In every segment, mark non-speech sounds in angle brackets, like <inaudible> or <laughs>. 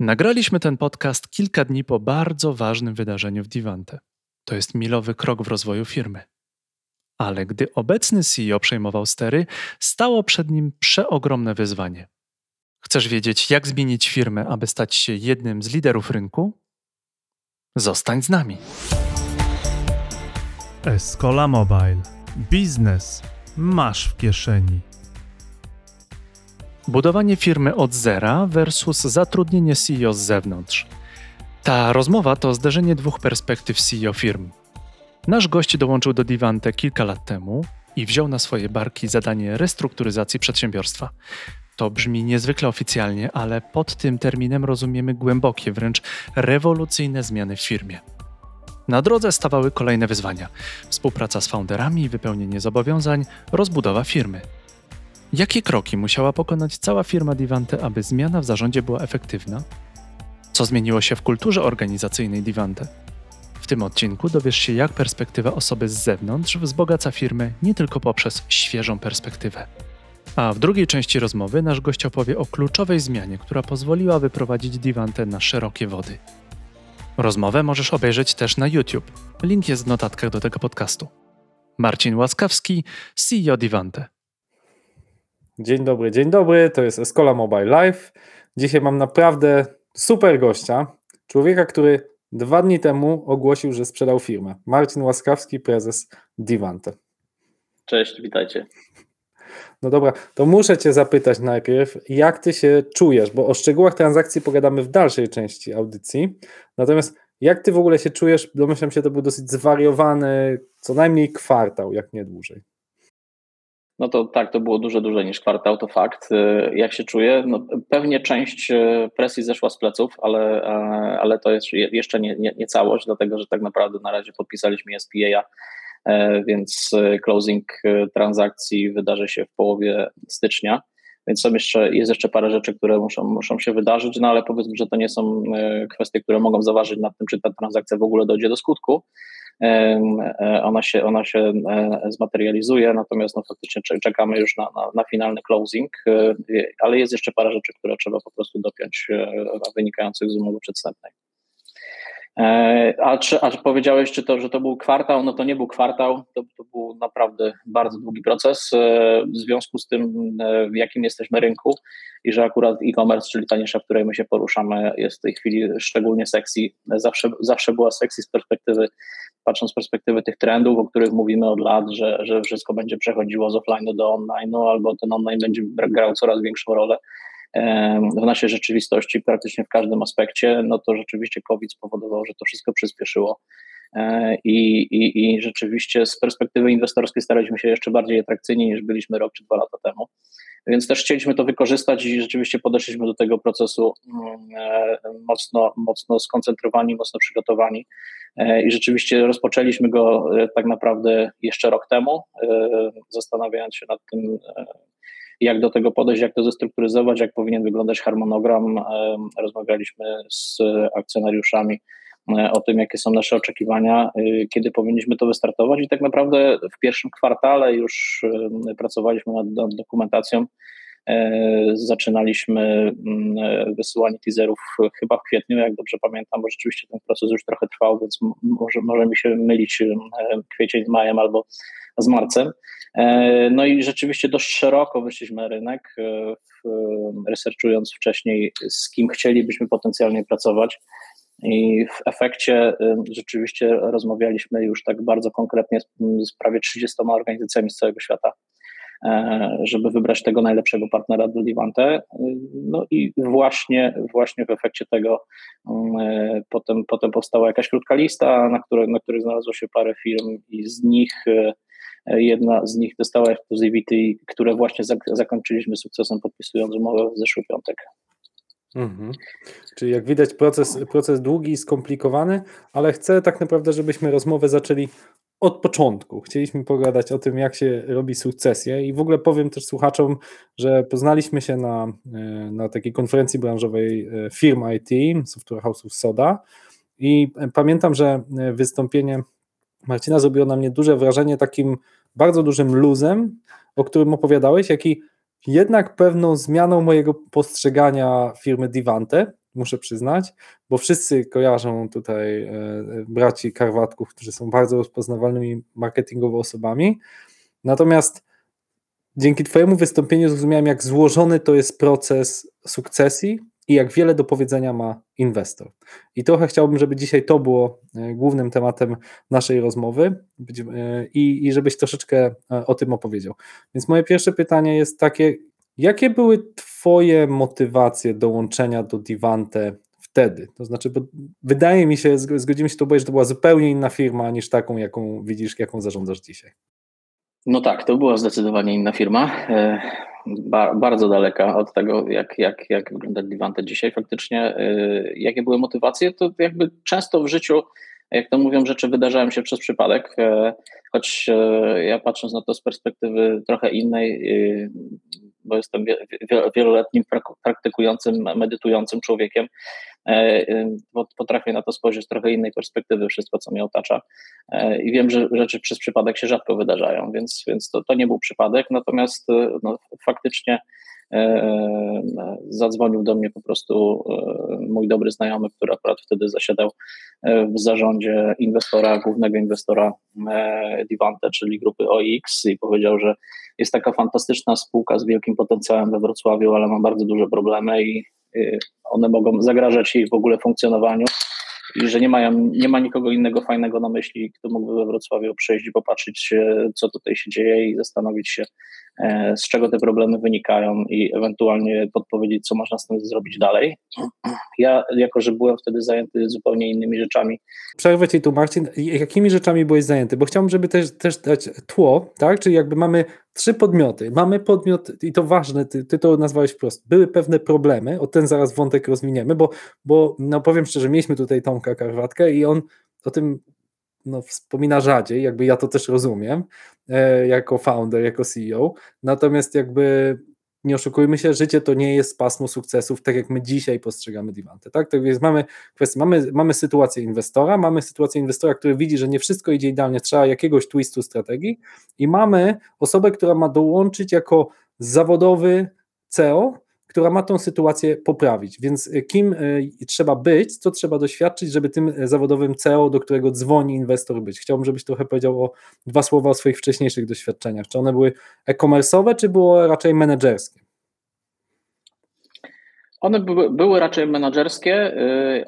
Nagraliśmy ten podcast kilka dni po bardzo ważnym wydarzeniu w Divante. To jest milowy krok w rozwoju firmy. Ale gdy obecny CEO przejmował stery, stało przed nim przeogromne wyzwanie. Chcesz wiedzieć, jak zmienić firmę, aby stać się jednym z liderów rynku? Zostań z nami. Escola Mobile. Biznes masz w kieszeni. Budowanie firmy od zera versus zatrudnienie CEO z zewnątrz. Ta rozmowa to zderzenie dwóch perspektyw CEO firm. Nasz gość dołączył do Divante kilka lat temu i wziął na swoje barki zadanie restrukturyzacji przedsiębiorstwa. To brzmi niezwykle oficjalnie, ale pod tym terminem rozumiemy głębokie, wręcz rewolucyjne zmiany w firmie. Na drodze stawały kolejne wyzwania: współpraca z founderami, wypełnienie zobowiązań, rozbudowa firmy. Jakie kroki musiała pokonać cała firma Divante, aby zmiana w zarządzie była efektywna? Co zmieniło się w kulturze organizacyjnej Divante? W tym odcinku dowiesz się, jak perspektywa osoby z zewnątrz wzbogaca firmę nie tylko poprzez świeżą perspektywę. A w drugiej części rozmowy nasz gość opowie o kluczowej zmianie, która pozwoliła wyprowadzić Divante na szerokie wody. Rozmowę możesz obejrzeć też na YouTube. Link jest w notatkach do tego podcastu. Marcin Łaskawski, CEO Divante. Dzień dobry, dzień dobry. To jest Escola Mobile Live. Dzisiaj mam naprawdę super gościa. Człowieka, który dwa dni temu ogłosił, że sprzedał firmę. Marcin Łaskawski, prezes Divante. Cześć, witajcie. No dobra, to muszę Cię zapytać najpierw, jak Ty się czujesz, bo o szczegółach transakcji pogadamy w dalszej części audycji. Natomiast jak Ty w ogóle się czujesz? Domyślam się, to był dosyć zwariowany, co najmniej kwartał, jak nie dłużej. No to tak, to było dużo dłużej niż kwartał, to fakt. Y, jak się czuję? No, pewnie część y, presji zeszła z pleców, ale, e, ale to jest jeszcze nie, nie, nie całość, dlatego że tak naprawdę na razie podpisaliśmy SPA, e, więc y, closing transakcji wydarzy się w połowie stycznia. Więc są jeszcze, jest jeszcze parę rzeczy, które muszą, muszą się wydarzyć, no ale powiedzmy, że to nie są kwestie, które mogą zaważyć nad tym, czy ta transakcja w ogóle dojdzie do skutku. E, ona się, ona się e, zmaterializuje, natomiast no, faktycznie czekamy już na, na, na finalny closing, e, ale jest jeszcze parę rzeczy, które trzeba po prostu dopiąć wynikających z umowy przedstępnej. A czy, a powiedziałeś, czy to, że to był kwartał? No to nie był kwartał, to, to był naprawdę bardzo długi proces w związku z tym, w jakim jesteśmy rynku i że akurat e-commerce, czyli ta nisza, w której my się poruszamy, jest w tej chwili szczególnie sexy. Zawsze, zawsze była sexy z perspektywy patrząc z perspektywy tych trendów, o których mówimy od lat, że, że wszystko będzie przechodziło z offline'u do online'u, albo ten online będzie grał coraz większą rolę w naszej rzeczywistości praktycznie w każdym aspekcie, no to rzeczywiście COVID spowodował, że to wszystko przyspieszyło. E, I, i, I rzeczywiście z perspektywy inwestorskiej staraliśmy się jeszcze bardziej atrakcyjni niż byliśmy rok czy dwa lata temu. Więc też chcieliśmy to wykorzystać i rzeczywiście podeszliśmy do tego procesu mm, e, mocno, mocno skoncentrowani, mocno przygotowani. E, I rzeczywiście rozpoczęliśmy go tak naprawdę jeszcze rok temu, zastanawiając się nad tym, jak do tego podejść, jak to zestrukturyzować, jak powinien wyglądać harmonogram. Rozmawialiśmy z akcjonariuszami E, o tym, jakie są nasze oczekiwania, e, kiedy powinniśmy to wystartować. I tak naprawdę w pierwszym kwartale już e, pracowaliśmy nad, dokumentacją. Zaczynaliśmy mm, wysyłanie teaserów chyba w kwietniu, jak dobrze pamiętam, bo rzeczywiście ten proces już trochę trwał, więc może, może mi się mylić kwiecień z majem albo z marcem. No i rzeczywiście dość szeroko wyszliśmy na rynek, researchując wcześniej, z kim chcielibyśmy potencjalnie pracować. I w efekcie rzeczywiście rozmawialiśmy już tak bardzo konkretnie z, prawie 30 organizacjami z całego świata, e, żeby wybrać tego najlepszego partnera do Livante. No i właśnie, właśnie w efekcie tego e, potem, potem powstała jakaś krótka lista, na, które, na której znalazło się parę firm i z nich e, jedna z nich dostała exclusivity, które właśnie zakończyliśmy sukcesem podpisując umowę w zeszły piątek. Mhm. Czyli jak widać proces, proces długi i skomplikowany, ale chcę tak naprawdę, żebyśmy rozmowę zaczęli od początku. Chcieliśmy pogadać o tym, jak się robi sukcesję i w ogóle powiem też słuchaczom, że poznaliśmy się na, e, na takiej konferencji branżowej e, firm IT, Software House'ów Soda i pamiętam, że e, wystąpienie Marcina zrobiło na mnie duże wrażenie takim bardzo dużym luzem, o którym opowiadałeś, jaki jednak pewną zmianą mojego postrzegania firmy Divante, muszę przyznać, bo wszyscy kojarzą tutaj e, braci Karwatków, którzy są bardzo rozpoznawalnymi marketingowo osobami. Natomiast dzięki Twojemu wystąpieniu zrozumiałem, jak złożony to jest proces sukcesji i jak wiele do powiedzenia ma inwestor. I trochę chciałbym, żeby dzisiaj to było e, głównym tematem naszej rozmowy e, i, żebyś troszeczkę o tym opowiedział. Więc moje pierwsze pytanie jest takie, jakie były Twoje motywacje dołączenia do Divante wtedy? To znaczy, bo wydaje mi się, zgodzimy się to, że to była zupełnie inna firma niż taką, jaką widzisz, jaką zarządzasz dzisiaj. No tak, to była zdecydowanie inna firma. Ba bardzo daleka od tego, jak, jak, jak wygląda Divante dzisiaj. Faktycznie, e, jakie były motywacje, to jakby często w życiu, jak to mówią, rzeczy wydarzają się przez przypadek. E, choć ja patrząc na to z perspektywy trochę innej, bo jestem wieloletnim praktykującym, medytującym człowiekiem, e, potrafię na to spojrzeć z trochę innej perspektywy, wszystko co mnie otacza. E, i wiem, że rzeczy przez przypadek się rzadko wydarzają, więc, więc to, to nie był przypadek, natomiast e, no, faktycznie zadzwonił do mnie po prostu mój dobry znajomy, który akurat wtedy zasiadał w zarządzie inwestora, głównego inwestora Divante, czyli grupy OX i powiedział, że jest taka fantastyczna spółka z wielkim potencjałem we Wrocławiu, ale ma bardzo duże problemy i one mogą zagrażać jej w ogóle funkcjonowaniu i że nie, mają, nie ma nikogo innego fajnego na myśli, kto mógłby we Wrocławiu przyjść i popatrzeć, co tutaj się dzieje i zastanowić się, z czego te problemy wynikają i ewentualnie podpowiedzieć, co można z tym zrobić dalej. Ja, jako że byłem wtedy zajęty zupełnie innymi rzeczami. Przerwę Ci tu, Marcin. Jakimi rzeczami byłeś zajęty? Bo chciałbym, żeby też, też dać tło, tak? Czyli jakby mamy trzy podmioty. Mamy podmiot, i to ważne, ty, ty to nazwałeś wprost, były pewne problemy, o ten zaraz wątek rozwiniemy, bo, bo no powiem szczerze, mieliśmy tutaj Tomka Karwatkę i on o tym no, wspomina rzadziej, jakby ja to też rozumiem, e, jako founder, jako CEO, natomiast jakby nie oszukujmy się, życie to nie jest pasmo sukcesów, tak jak my dzisiaj postrzegamy Divante. Tak? tak więc mamy kwestię, mamy, mamy sytuację inwestora, mamy sytuację inwestora, który widzi, że nie wszystko idzie idealnie, trzeba jakiegoś twistu strategii i mamy osobę, która ma dołączyć jako zawodowy CEO, która ma tą sytuację poprawić. Więc e, kim e, trzeba być, co trzeba doświadczyć, żeby tym e, zawodowym CEO, do którego dzwoni inwestor być? Chciałbym, żebyś trochę powiedział o dwa słowa o swoich wcześniejszych doświadczeniach. Czy one były e-commerce'owe, czy było raczej menedżerskie? One były, były raczej menedżerskie,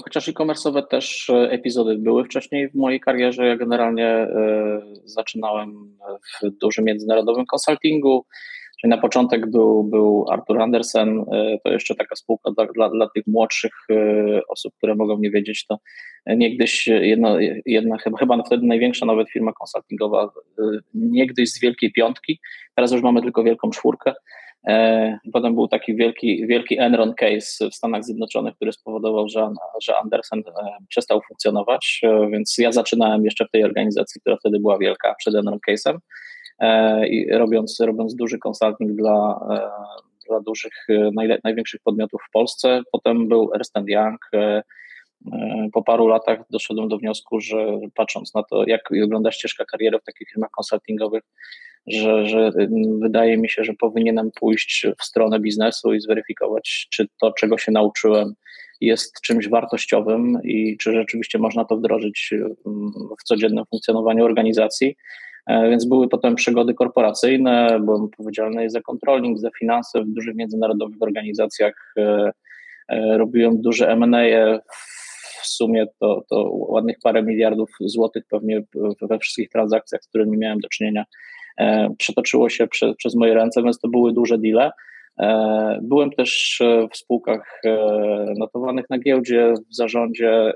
chociaż e-commerce'owe też epizody były wcześniej w mojej karierze. Ja generalnie zaczynałem w dużym międzynarodowym konsultingu, Czyli na początek był, był Arthur Andersen, e, to jeszcze taka spółka dla, dla, dla tych młodszych e, osób, które mogą nie wiedzieć, to niegdyś jedna, jedna chyba, chyba wtedy największa nawet firma konsultingowa, e, niegdyś z Wielkiej Piątki, teraz już mamy tylko Wielką Czwórkę. Potem był taki wielki, wielki Enron case w Stanach Zjednoczonych, który spowodował, że, że Andersen przestał funkcjonować, więc ja zaczynałem jeszcze w tej organizacji, która wtedy była wielka przed Enron case'em. E, i robiąc, robiąc duży konsulting dla, e, dla dużych, e, największych podmiotów w Polsce. Potem był Ernst Young. Po paru latach doszedłem do wniosku, że patrząc na to, jak wygląda ścieżka kariery w takich firmach konsultingowych, że, że wydaje mi się, że powinienem pójść w stronę biznesu i zweryfikować, czy to, czego się nauczyłem, jest czymś wartościowym i czy rzeczywiście można to wdrożyć w codziennym funkcjonowaniu organizacji. E, więc były potem przygody korporacyjne, byłem odpowiedzialny za controlling, za finanse w dużych międzynarodowych organizacjach, e, e, robiłem duże M&A, w sumie to, to ładnych parę miliardów złotych pewnie we wszystkich transakcjach, z którymi miałem do czynienia, przetoczyło się prze, przez moje ręce, więc to były duże deale. Byłem też w spółkach notowanych na giełdzie, w zarządzie,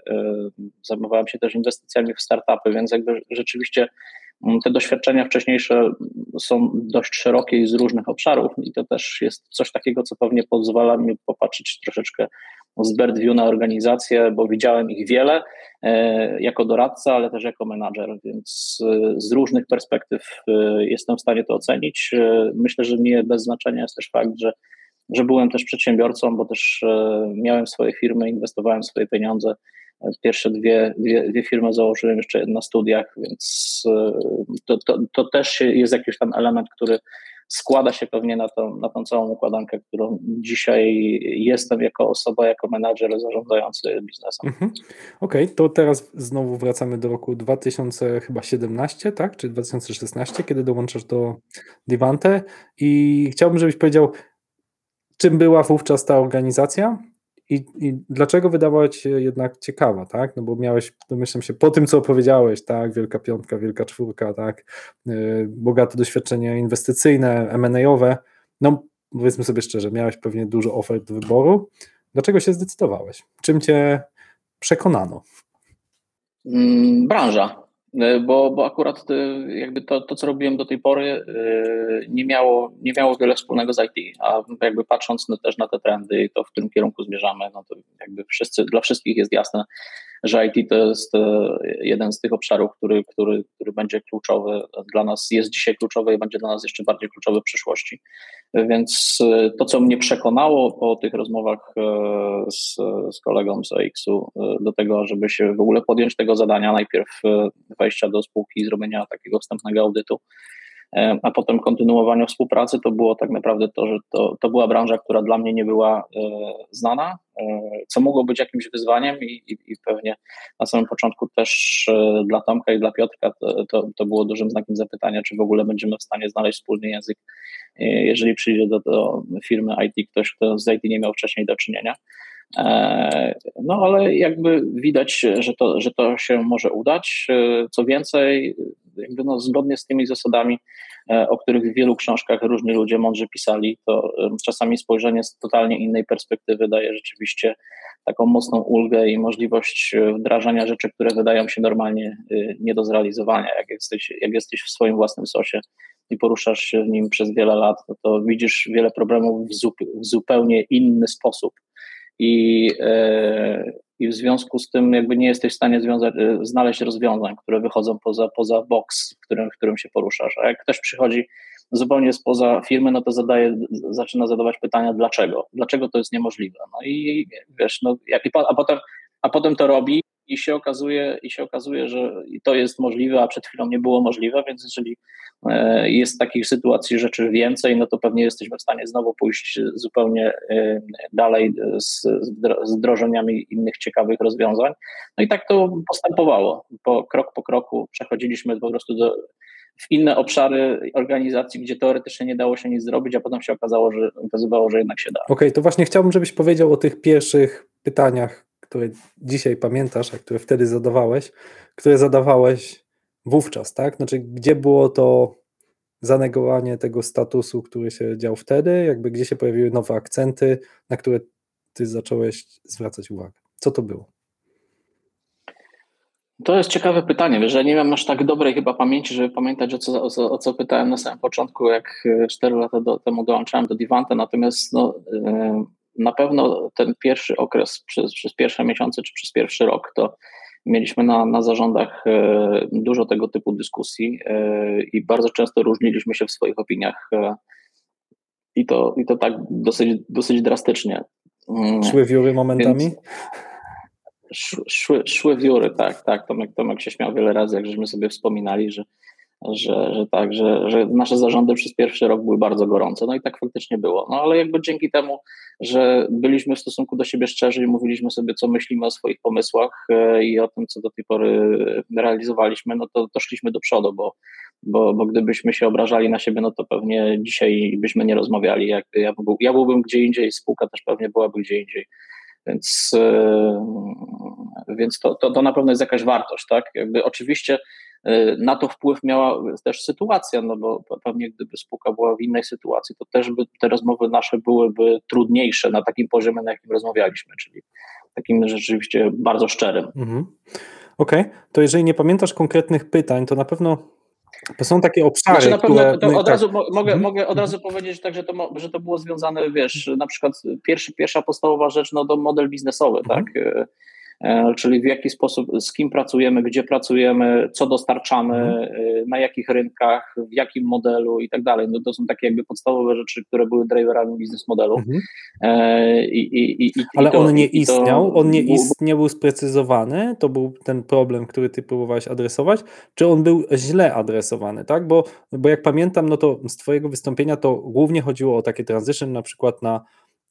zajmowałem się też inwestycjami w startupy, więc jakby rzeczywiście te doświadczenia wcześniejsze są dość szerokie i z różnych obszarów, i to też jest coś takiego, co pewnie pozwala mi popatrzeć troszeczkę z bird view na organizację, bo widziałem ich wiele e, jako doradca, ale też jako menadżer, więc e, z różnych perspektyw e, jestem w stanie to ocenić. Myślę, że nie bez znaczenia jest też fakt, że, że byłem też przedsiębiorcą, bo też miałem swoje firmy, inwestowałem swoje pieniądze Pierwsze dwie, dwie, dwie firmy założyłem jeszcze na studiach, więc e, to, to, to też jest jakiś tam element, który składa się pewnie na tą, na tą całą układankę, którą dzisiaj jestem jako osoba, jako menadżer zarządzający biznesem. Mhm. Okej, to teraz znowu wracamy do roku 2017, tak? Czy 2016, kiedy dołączasz do Divante i chciałbym, żebyś powiedział, czym była wówczas ta organizacja i, i dlaczego wydawała ci się jednak ciekawa, tak? No bo miałeś, domyślam się, po tym, co opowiedziałeś, tak? Wielka piątka, wielka czwórka, tak? Yy, bogate doświadczenia inwestycyjne, M&A-owe. No, powiedzmy sobie szczerze, miałeś pewnie dużo ofert do wyboru. Dlaczego się zdecydowałeś? Czym cię przekonano? Mm, Branża, bo, bo akurat y, jakby to, to, co robiłem do tej pory, y, nie miało, nie miało wiele wspólnego z IT, a jakby patrząc też na te trendy i to, w którym kierunku zmierzamy, no to jakby wszyscy, dla wszystkich jest jasne, że IT to jest jeden z tych obszarów, który, który, który będzie kluczowy dla nas, jest dzisiaj kluczowy i będzie dla nas jeszcze bardziej kluczowy w przyszłości. Więc to, co mnie przekonało po tych rozmowach z, z kolegą z OX-u do tego, żeby się w ogóle podjąć tego zadania, najpierw wejścia do spółki i zrobienia takiego wstępnego audytu, a potem kontynuowania współpracy, to było tak naprawdę to, że to, to była branża, która dla mnie nie była e, znana, e, co mogło być jakimś wyzwaniem i, i, i pewnie na samym początku też e, dla Tomka i dla Piotrka to, to, to, było dużym znakiem zapytania, czy w ogóle będziemy w stanie znaleźć wspólny język, jeżeli przyjdzie do, do firmy IT ktoś, kto z IT nie miał wcześniej do czynienia. No, ale jakby widać, że to, że to się może udać. Co więcej, jakby no, zgodnie z tymi zasadami, o których w wielu książkach różni ludzie mądrze pisali, to czasami spojrzenie z totalnie innej perspektywy daje rzeczywiście taką mocną ulgę i możliwość wdrażania rzeczy, które wydają się normalnie nie do zrealizowania. Jak jesteś, jak jesteś w swoim własnym sosie i poruszasz się w nim przez wiele lat, no to widzisz wiele problemów w, w zupełnie inny sposób i, i w związku z tym jakby nie jesteś w stanie związać, znaleźć rozwiązań, które wychodzą poza, poza box, w którym, w którym się poruszasz. A jak ktoś przychodzi zupełnie spoza firmy, no to zadaje, zaczyna zadawać pytania, dlaczego? Dlaczego to jest niemożliwe? No i wiesz, no, jak, a, potem, a potem to robi i się okazuje, i się okazuje, że to jest możliwe, a przed chwilą nie było możliwe, więc jeżeli jest takich sytuacji rzeczy więcej, no to pewnie jesteśmy w stanie znowu pójść zupełnie dalej z, z wdrożeniami innych ciekawych rozwiązań. No i tak to postępowało. Po, krok po kroku przechodziliśmy po prostu do, w inne obszary organizacji, gdzie teoretycznie nie dało się nic zrobić, a potem się okazało, że okazywało, że jednak się da. Okej, okay, to właśnie chciałbym, żebyś powiedział o tych pierwszych pytaniach, które dzisiaj pamiętasz, a które wtedy zadawałeś, które zadawałeś wówczas, tak? Znaczy, gdzie było to zanegowanie tego statusu, który się dział wtedy, jakby gdzie się pojawiły nowe akcenty, na które ty zacząłeś zwracać uwagę? Co to było? To jest ciekawe pytanie. Wiesz, że nie mam aż tak dobrej chyba pamięci, żeby pamiętać, o co, o co, o co pytałem na samym początku, jak 4 lata do, temu dołączałem do Divante. Natomiast no, na pewno ten pierwszy okres, przez, przez pierwsze miesiące czy przez pierwszy rok, to Mieliśmy na, na zarządach e, dużo tego typu dyskusji e, i bardzo często różniliśmy się w swoich opiniach e, i to, i to tak dosyć, dosyć drastycznie. Mm. Szły wióry momentami? Więc szły, szły wióry, tak, tak. Tomek, Tomek się śmiał wiele razy, jak żeśmy sobie wspominali, że że, że tak, że, że nasze zarządy przez pierwszy rok były bardzo gorące. No i tak faktycznie było. No ale jakby dzięki temu, że byliśmy w stosunku do siebie szczerzy i mówiliśmy sobie, co myślimy o swoich pomysłach e, i o tym, co do tej pory realizowaliśmy, no to, to szliśmy do przodu, bo, bo, bo gdybyśmy się obrażali na siebie, no to pewnie dzisiaj byśmy nie rozmawiali. Jak, ja, był, ja byłbym gdzie indziej, spółka też pewnie byłaby gdzie indziej. Więc, yy, więc to, to, to na pewno jest jakaś wartość, tak? Jakby oczywiście na to wpływ miała też sytuacja, no bo pewnie gdyby spółka była w innej sytuacji, to też by te rozmowy nasze byłyby trudniejsze na takim poziomie, na jakim rozmawialiśmy, czyli takim rzeczywiście bardzo szczerym. Mhm. Okej, okay. to jeżeli nie pamiętasz konkretnych pytań, to na pewno to są takie obszary, znaczy na pewno, które... To od, tak. razu mogę, mhm. mogę od razu powiedzieć tak, że to, że to było związane, wiesz, na przykład pierwszy, pierwsza podstawowa rzecz, no to model biznesowy, mhm. tak? E, czyli w jaki sposób, z kim pracujemy, gdzie pracujemy, co dostarczamy, mhm. e, na jakich rynkach, w jakim modelu i tak dalej. No to są takie jakby podstawowe rzeczy, które były driverami biznes modelu. Mhm. E, I, i, i, Ale to, on nie istniał, on nie był sprecyzowany, to był ten problem, który ty próbowałeś adresować, czy on był źle adresowany, tak? Bo, bo jak pamiętam, no to z twojego wystąpienia to głównie chodziło o takie transition na przykład na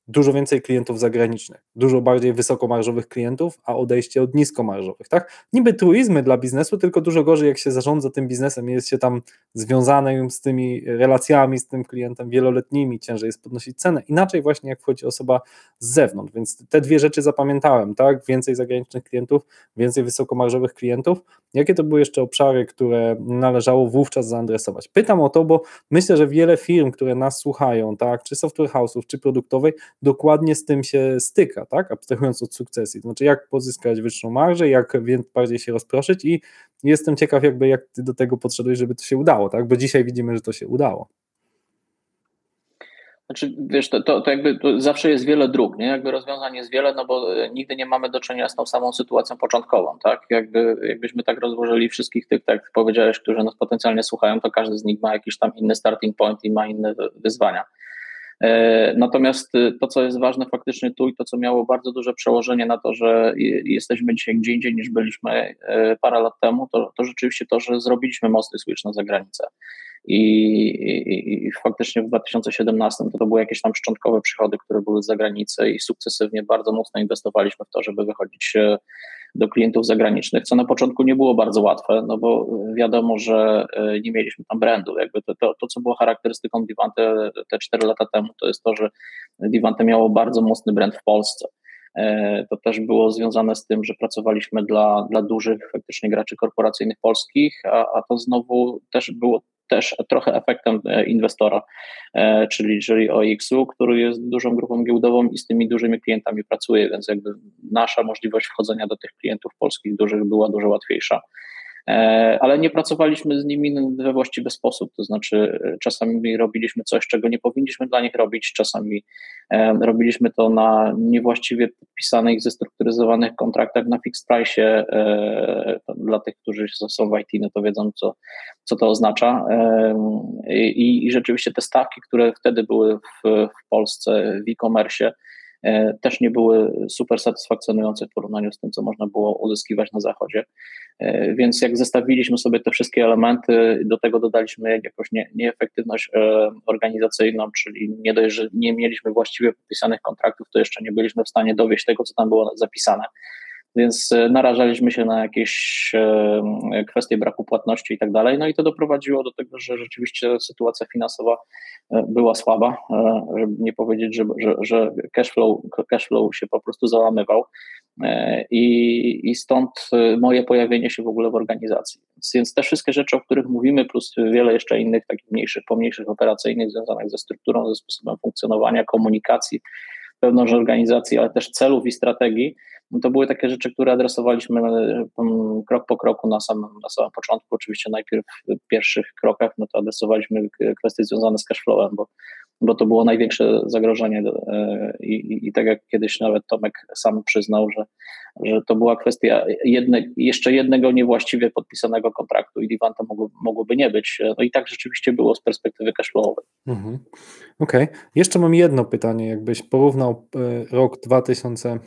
dużo więcej klientów zagranicznych, dużo bardziej wysokomarżowych klientów, a odejście od niskomarżowych, tak? Niby truizmy dla biznesu, tylko dużo gorzej jak się zarządza tym biznesem, jest się tam związanym z tymi relacjami z tym klientem wieloletnimi, ciężej jest podnosić cenę. Inaczej właśnie jak wchodzi osoba z zewnątrz, więc te dwie rzeczy zapamiętałem, tak? Więcej zagranicznych klientów, więcej wysokomarżowych klientów. Jakie to były jeszcze obszary, które należało wówczas zaadresować? Pytam o to, bo myślę, że wiele firm, które nas słuchają, tak? Czy software house'ów, czy produktowej, dokładnie z tym się styka, tak? abstrahując od sukcesji. Znaczy, jak pozyskać wyższą marżę, jak bardziej się rozproszyć i jestem ciekaw, jakby jak ty do tego podszedłeś, żeby to się udało, tak? bo dzisiaj widzimy, że to się udało. Znaczy, wiesz, to, to, to jakby to zawsze jest wiele dróg, nie? Jakby rozwiązań jest wiele, no bo e, nigdy nie mamy do czynienia z tą samą sytuacją początkową, tak? Jakby, jakbyśmy tak rozłożyli wszystkich tych, tak jak powiedziałeś, którzy nas potencjalnie słuchają, to każdy z nich ma jakiś tam inny starting point i ma inne wyzwania. E, natomiast y, to, co jest ważne faktycznie tu i to, co miało bardzo duże przełożenie na to, że jesteśmy dzisiaj gdzie indziej niż byliśmy e, parę lat temu, to, to rzeczywiście to, że zrobiliśmy mocny switch na zagranicę. I, i, i faktycznie w 2017 to, to były jakieś tam szczątkowe przychody, które były z zagranicy i sukcesywnie bardzo mocno inwestowaliśmy w to, żeby wychodzić e, do klientów zagranicznych, co na początku nie było bardzo łatwe, no bo wiadomo, że e, nie mieliśmy tam brandu. Jakby to, to, to co było charakterystyką Divante te 4 lata temu, to jest to, że Divante miało bardzo mocny brand w Polsce. E, to też było związane z tym, że pracowaliśmy dla, dla dużych faktycznie graczy korporacyjnych polskich, a, a to znowu też było też trochę efektem e, inwestora, e, czyli czyli OX-u, który jest dużą grupą giełdową i z tymi dużymi klientami pracuje, więc jakby nasza możliwość wchodzenia do tych klientów polskich dużych była dużo łatwiejsza. E, ale nie pracowaliśmy z nimi we właściwy sposób, to znaczy e, czasami robiliśmy coś, czego nie powinniśmy dla nich robić, czasami e, robiliśmy to na niewłaściwie podpisanych, zestrukturyzowanych kontraktach na fixed price. Dla tych, którzy są w IT, no to wiedzą, co, co to oznacza. I, I rzeczywiście te stawki, które wtedy były w, w Polsce w e-commerce, też nie były super satysfakcjonujące w porównaniu z tym, co można było uzyskiwać na zachodzie. E, więc jak zestawiliśmy sobie te wszystkie elementy, do tego dodaliśmy jakąś nie, nieefektywność e, organizacyjną, czyli nie dość, że nie mieliśmy właściwie podpisanych kontraktów, to jeszcze nie byliśmy w stanie dowieść tego, co tam było zapisane więc e, narażaliśmy się na jakieś e, kwestie braku płatności i tak dalej. No i to doprowadziło do tego, że rzeczywiście sytuacja finansowa e, była słaba, żeby nie powiedzieć, że, że, że cashflow, cashflow się po prostu załamywał. I, I stąd moje pojawienie się w ogóle w organizacji. Więc te wszystkie rzeczy, o których mówimy, plus wiele jeszcze innych takich mniejszych, pomniejszych operacyjnych związanych ze strukturą, ze sposobem funkcjonowania, komunikacji, wewnątrz organizacji, ale też celów i strategii, no to były takie rzeczy, które adresowaliśmy e, krok po kroku na samym, na samym początku. Oczywiście najpierw w pierwszych krokach no to adresowaliśmy kwestie związane z cashflowem, bo, bo to było największe zagrożenie e, I, i, i tak jak kiedyś nawet Tomek sam przyznał, że, że to była kwestia jedne, jeszcze jednego niewłaściwie podpisanego kontraktu i Divanta mogło, mogłoby nie być. No i tak rzeczywiście było z perspektywy cashflowowej. Mhm. Okej. Okay. Jeszcze mam jedno pytanie. Jakbyś porównał e, rok 2000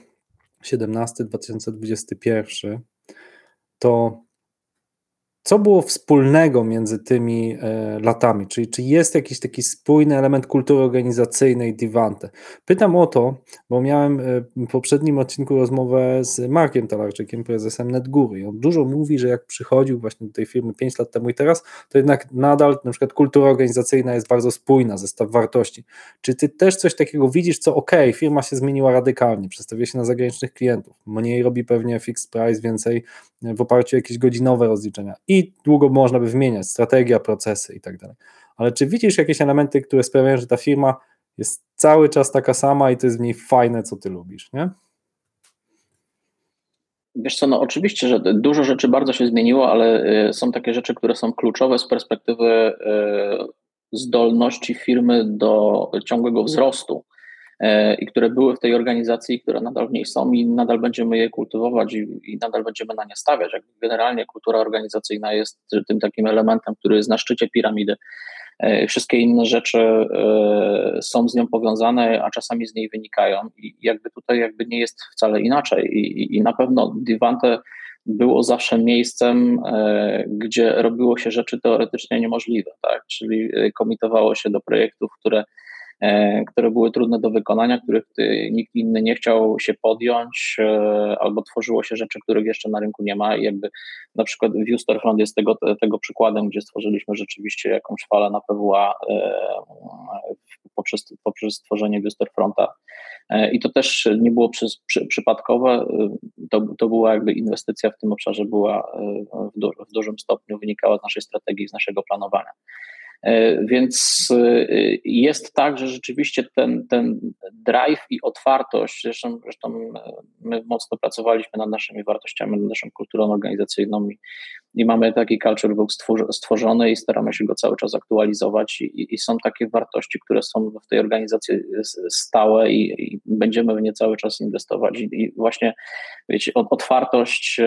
2017-2021, to co było wspólnego między tymi e, latami? Czyli czy jest jakiś taki spójny element kultury organizacyjnej Divante? Pytam o to, bo miałem e, w poprzednim odcinku rozmowę z Markiem Talarczykiem, prezesem NetGury. On dużo mówi, że jak przychodził właśnie do tej firmy 5 lat temu i teraz, to jednak nadal na przykład kultura organizacyjna jest bardzo spójna, zestaw wartości. Czy ty też coś takiego widzisz, co ok, firma się zmieniła radykalnie, przestawia się na zagranicznych klientów, mniej robi pewnie fixed price, więcej w oparciu o jakieś godzinowe rozliczenia i długo można by wymieniać, strategia, procesy i tak dalej. Ale czy widzisz jakieś elementy, które sprawiają, że ta firma jest cały czas taka sama i to jest w niej fajne, co ty lubisz, nie? Wiesz co, no oczywiście, że dużo rzeczy bardzo się zmieniło, ale y, są takie rzeczy, które są kluczowe z perspektywy y, zdolności firmy do ciągłego wzrostu. I które były w tej organizacji, które nadal w niej są i nadal będziemy je kultywować i, i nadal będziemy na nie stawiać. Jakby generalnie kultura organizacyjna jest tym takim elementem, który jest na szczycie piramidy. Wszystkie inne rzeczy są z nią powiązane, a czasami z niej wynikają i jakby tutaj jakby nie jest wcale inaczej i, i, na pewno Divante było zawsze miejscem, e, gdzie robiło się rzeczy teoretycznie niemożliwe, tak? czyli e, komitowało się do projektów, które, e, które były trudne do wykonania, których nikt inny nie chciał się podjąć, albo tworzyło się rzeczy, których jeszcze na rynku nie ma. I jakby na przykład View Storefront jest tego, tego przykładem, gdzie stworzyliśmy rzeczywiście jakąś falę na PWA poprzez, poprzez stworzenie E, I to też nie było przy, przy, przypadkowe, e, to, to była jakby inwestycja w tym obszarze, była e, w, du, w dużym stopniu wynikała z naszej strategii, z naszego planowania. Więc jest tak, że rzeczywiście ten, ten drive i otwartość, zresztą, zresztą my mocno pracowaliśmy nad naszymi wartościami, nad naszą kulturą organizacyjną i i mamy taki culture book stworzony i staramy się go cały czas aktualizować i, i są takie wartości, które są w tej organizacji stałe i, i będziemy w nie cały czas inwestować I, i, właśnie wiecie, otwartość,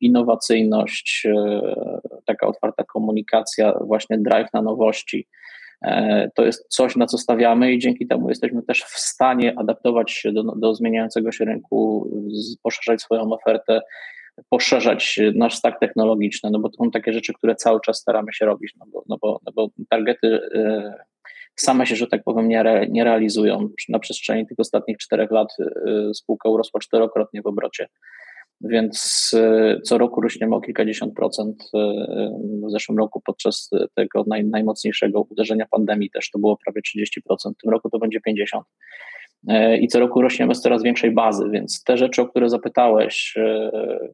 innowacyjność, e, taka otwarta komunikacja, właśnie drive na nowości, e, to jest coś, na co stawiamy i dzięki temu jesteśmy też w stanie adaptować się do, do zmieniającego się rynku, poszerzać swoją ofertę poszerzać nasz stack technologiczny, no bo to są takie rzeczy, które cały czas staramy się robić, no bo, no bo, no bo targety same się, że tak powiem, nie, re, nie realizują. Na przestrzeni tych ostatnich czterech lat spółka urosła czterokrotnie w obrocie, więc y, co roku rośniemy o kilkadziesiąt procent. W zeszłym roku podczas tego naj, najmocniejszego uderzenia pandemii też to było prawie 30%, w tym roku to będzie 50%. E, i co roku rośniemy z coraz większej bazy, więc te rzeczy, o które zapytałeś, e,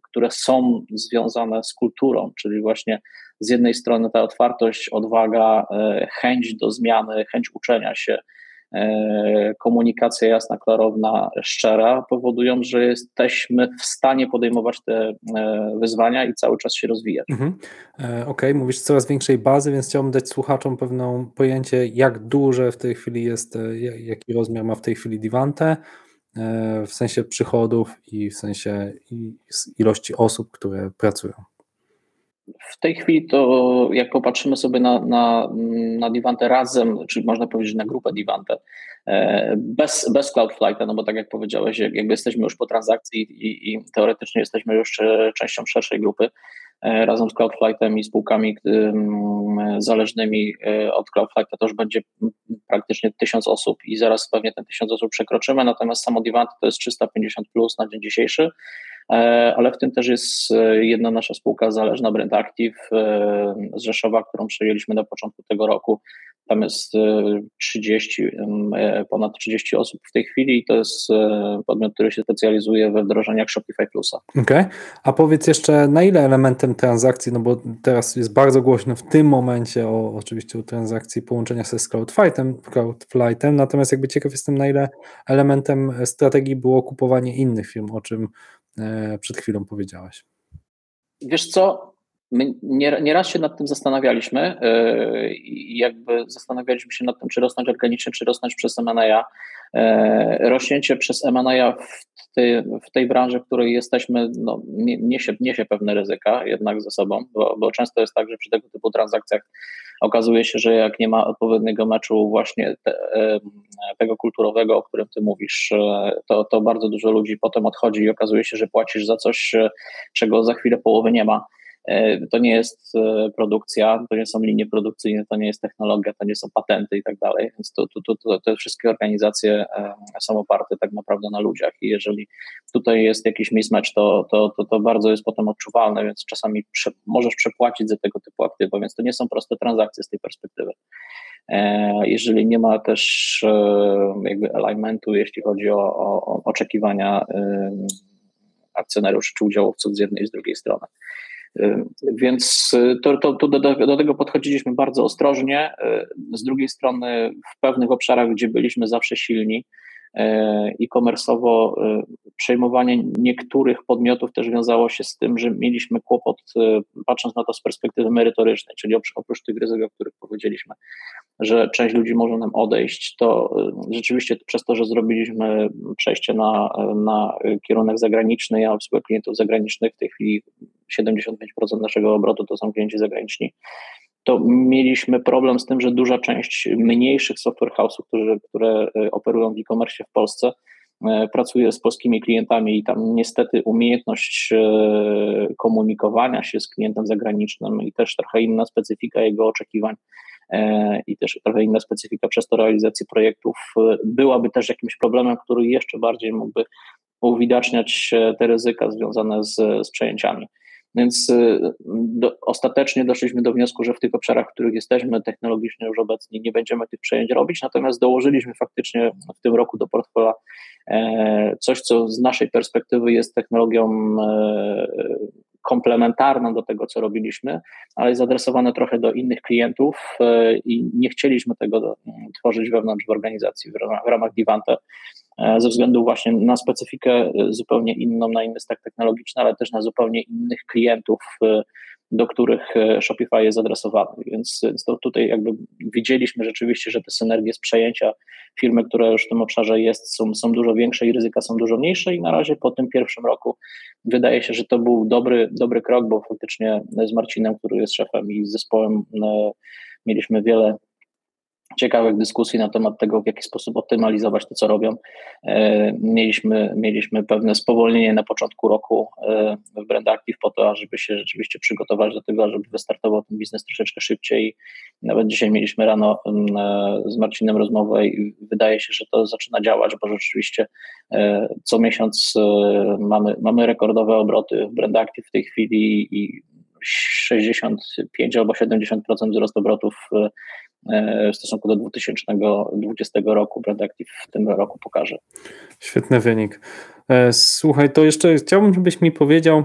które są związane z kulturą, czyli właśnie z jednej strony ta otwartość, odwaga, e, chęć do zmiany, chęć uczenia się, E, komunikacja jasna, klarowna, szczera powodują, że jesteśmy w stanie podejmować te e, wyzwania i cały czas się rozwijać. Mhm. E, okej, okay, mówisz coraz większej bazy, więc chciałbym dać słuchaczom pewne pojęcie, jak duże w tej chwili jest, jaki rozmiar ma w tej chwili Divante, w sensie przychodów i w sensie ilości osób, które pracują. W tej chwili to jak popatrzymy sobie na, na, na Divante razem, czyli można powiedzieć na grupę Divante, e, bez, bez Cloudflighta, no bo tak jak powiedziałeś, jakby jesteśmy już po transakcji i, i teoretycznie jesteśmy już częścią szerszej grupy, e, razem z Cloudflightem i spółkami zależnymi e, od Cloudflighta to już będzie praktycznie tysiąc osób i zaraz pewnie ten tysiąc osób przekroczymy, natomiast samo Divante to jest 350 plus na dzień dzisiejszy, ale w tym też jest e, jedna nasza spółka zależna, Brand Active e, z Rzeszowa, którą przejęliśmy na początku tego roku. Tam jest 30, ponad 30 osób w tej chwili i to jest podmiot, który się specjalizuje we wdrożeniach Shopify Plusa. Okej, okay. a powiedz jeszcze na ile elementem transakcji, no bo teraz jest bardzo głośno w tym momencie o oczywiście o transakcji połączenia się z Cloudflightem, Cloudflightem, natomiast jakby ciekaw jestem na ile elementem strategii było kupowanie innych firm, o czym E, przed chwilą powiedziałaś. Wiesz co, my nieraz się nad tym zastanawialiśmy e, i jakby zastanawialiśmy się nad tym, czy rosnąć organicznie, czy rosnąć przez M&A. E, rośnięcie przez M&A w tej, w tej branży, w której jesteśmy, no, niesie, niesie pewne ryzyka jednak ze sobą, bo, bo często jest tak, że przy tego typu transakcjach okazuje się, że jak nie ma odpowiedniego meczu właśnie te, tego kulturowego, o którym ty mówisz, to, to bardzo dużo ludzi potem odchodzi i okazuje się, że płacisz za coś, czego za chwilę połowy nie ma. E, to nie jest e, produkcja, to nie są linie produkcyjne, to nie jest technologia, to nie są patenty i tak dalej. Więc to, to, to, te wszystkie organizacje e, są oparte tak naprawdę na ludziach. I jeżeli tutaj jest jakiś mismatch, to, to, to, to bardzo jest potem odczuwalne, więc czasami prze, możesz przepłacić za tego typu aktywa, więc to nie są proste transakcje z tej perspektywy. Jeżeli nie ma też jakby alignmentu, jeśli chodzi o, o oczekiwania akcjonariuszy czy udziałowców z jednej i z drugiej strony. Więc y, to, to, to do, do, tego podchodziliśmy bardzo ostrożnie. Y, z drugiej strony, w pewnych obszarach, gdzie byliśmy zawsze silni, y, e-commerce'owo przejmowanie niektórych podmiotów też wiązało się z tym, że mieliśmy kłopot, e, patrząc na to z perspektywy merytorycznej, czyli oprócz tych ryzyk, o których powiedzieliśmy, że część ludzi może nam odejść, to e, rzeczywiście przez to, że zrobiliśmy przejście na, na kierunek zagraniczny, ja obsługuję klientów zagranicznych, w tej chwili 75% naszego obrotu to są klienci zagraniczni, to mieliśmy problem z tym, że duża część mniejszych software house'ów, które, które operują w e-commerce w Polsce, E, pracuję z polskimi klientami i tam niestety umiejętność e, komunikowania się z klientem zagranicznym i też trochę inna specyfika jego oczekiwań e, i też trochę inna specyfika przez to realizacji projektów byłaby też jakimś problemem, który jeszcze bardziej mógłby uwidaczniać te ryzyka związane z, z przejęciami. Więc do, ostatecznie doszliśmy do wniosku, że w tych obszarach, w których jesteśmy technologicznie już obecnie, nie będziemy tych przejęć robić, natomiast dołożyliśmy faktycznie w tym roku do portfela E, coś, co z naszej perspektywy jest technologią e, komplementarną do tego, co robiliśmy, ale jest adresowane trochę do innych klientów e, i nie chcieliśmy tego tworzyć wewnątrz w organizacji w ramach Divante ze względu właśnie na specyfikę zupełnie inną, na inny stack technologiczny, ale też na zupełnie innych klientów do których e, Shopify jest adresowany. Więc, to tutaj jakby widzieliśmy rzeczywiście, że te synergie z przejęcia firmy, która już w tym obszarze jest, są, są dużo większe i ryzyka są dużo mniejsze i na razie po tym pierwszym roku wydaje się, że to był dobry, dobry krok, bo faktycznie z Marcinem, który jest szefem i z zespołem e, mieliśmy wiele ciekawych dyskusji na temat tego, w jaki sposób optymalizować to, co robią. E, mieliśmy, mieliśmy pewne spowolnienie na początku roku e, w Brand Active po to, żeby się rzeczywiście przygotować do tego, żeby wystartował ten biznes troszeczkę szybciej. Nawet dzisiaj mieliśmy rano e, z Marcinem rozmowę i wydaje się, że to zaczyna działać, bo rzeczywiście co miesiąc mamy, mamy rekordowe obroty w Brand Active w tej chwili i 65 albo 70% wzrost obrotów w stosunku do 2020 roku. Brand Active w tym roku pokaże. Świetny wynik. E, słuchaj, to jeszcze chciałbym, żebyś mi powiedział,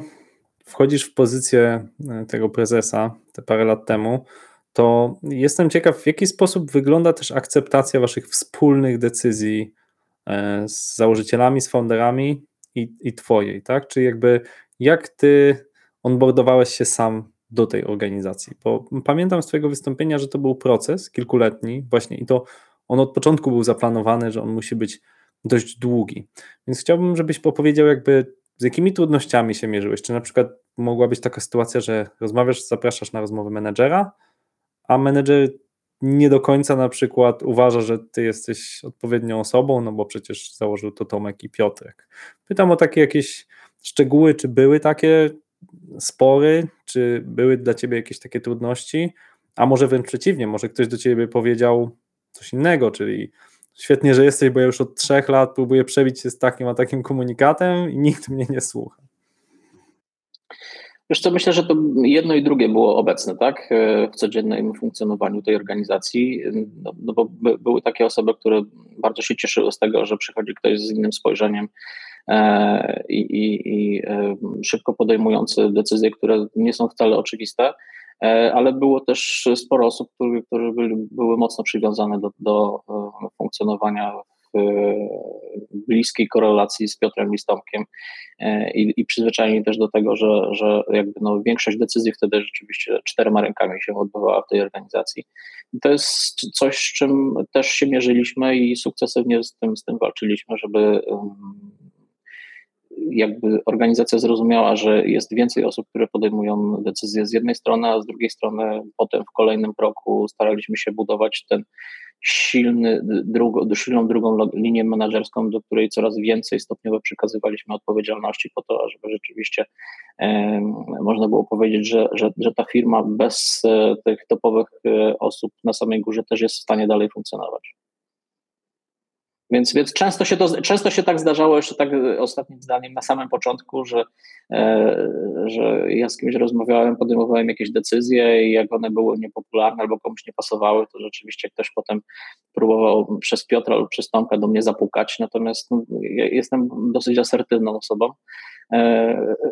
wchodzisz w pozycję e, tego prezesa te parę lat temu, to jestem ciekaw, w jaki sposób wygląda też akceptacja waszych wspólnych decyzji z założycielami, z founderami i, i twojej, tak? Czy jakby jak ty onboardowałeś się sam do tej organizacji. Bo pamiętam z Twojego wystąpienia, że to był proces kilkuletni, właśnie i to on od początku był zaplanowany, że on musi być dość długi. Więc chciałbym, żebyś opowiedział, jakby z jakimi trudnościami się mierzyłeś. Czy na przykład mogła być taka sytuacja, że rozmawiasz, zapraszasz na rozmowę menedżera, a menedżer nie do końca na przykład uważa, że ty jesteś odpowiednią osobą, no bo przecież założył to Tomek i Piotrek. Pytam o takie jakieś szczegóły, czy były takie spory? Czy były dla ciebie jakieś takie trudności? A może wręcz przeciwnie, może ktoś do ciebie powiedział coś innego, czyli świetnie, że jesteś, bo ja już od trzech lat próbuję przebić się z takim a takim komunikatem i nikt mnie nie słucha. Wiesz co, myślę, że to jedno i drugie było obecne, tak, w codziennym funkcjonowaniu tej organizacji, no, no bo by, były takie osoby, które bardzo się cieszyły z tego, że przychodzi ktoś z innym spojrzeniem, E, i, i, i e, szybko podejmujący decyzje, które nie są wcale oczywiste, e, ale było też sporo osób, które, które byli, były mocno przywiązane do, do funkcjonowania w bliskiej korelacji z Piotrem Listomkiem i, i przyzwyczajeni też do tego, że, że jakby no większość decyzji wtedy rzeczywiście czterema rękami się odbywała w tej organizacji. I to jest coś, z czym też się mierzyliśmy i sukcesywnie z tym, z tym walczyliśmy, żeby jakby organizacja zrozumiała, że jest więcej osób, które podejmują decyzje z jednej strony, a z drugiej strony potem w kolejnym kroku staraliśmy się budować ten silny, drugo, silną drugą linię menedżerską, do której coraz więcej stopniowo przekazywaliśmy odpowiedzialności po to, żeby rzeczywiście e, można było powiedzieć, że, że, że ta firma bez e, tych topowych e, osób na samej górze też jest w stanie dalej funkcjonować. Więc, więc często, się to, często się tak zdarzało, jeszcze tak ostatnim zdaniem na samym początku, że, e, że ja z kimś rozmawiałem, podejmowałem jakieś decyzje i jak one były niepopularne albo komuś nie pasowały, to rzeczywiście ktoś potem próbował przez Piotra lub przez Tomka do mnie zapukać. Natomiast no, ja jestem dosyć asertywną osobą E,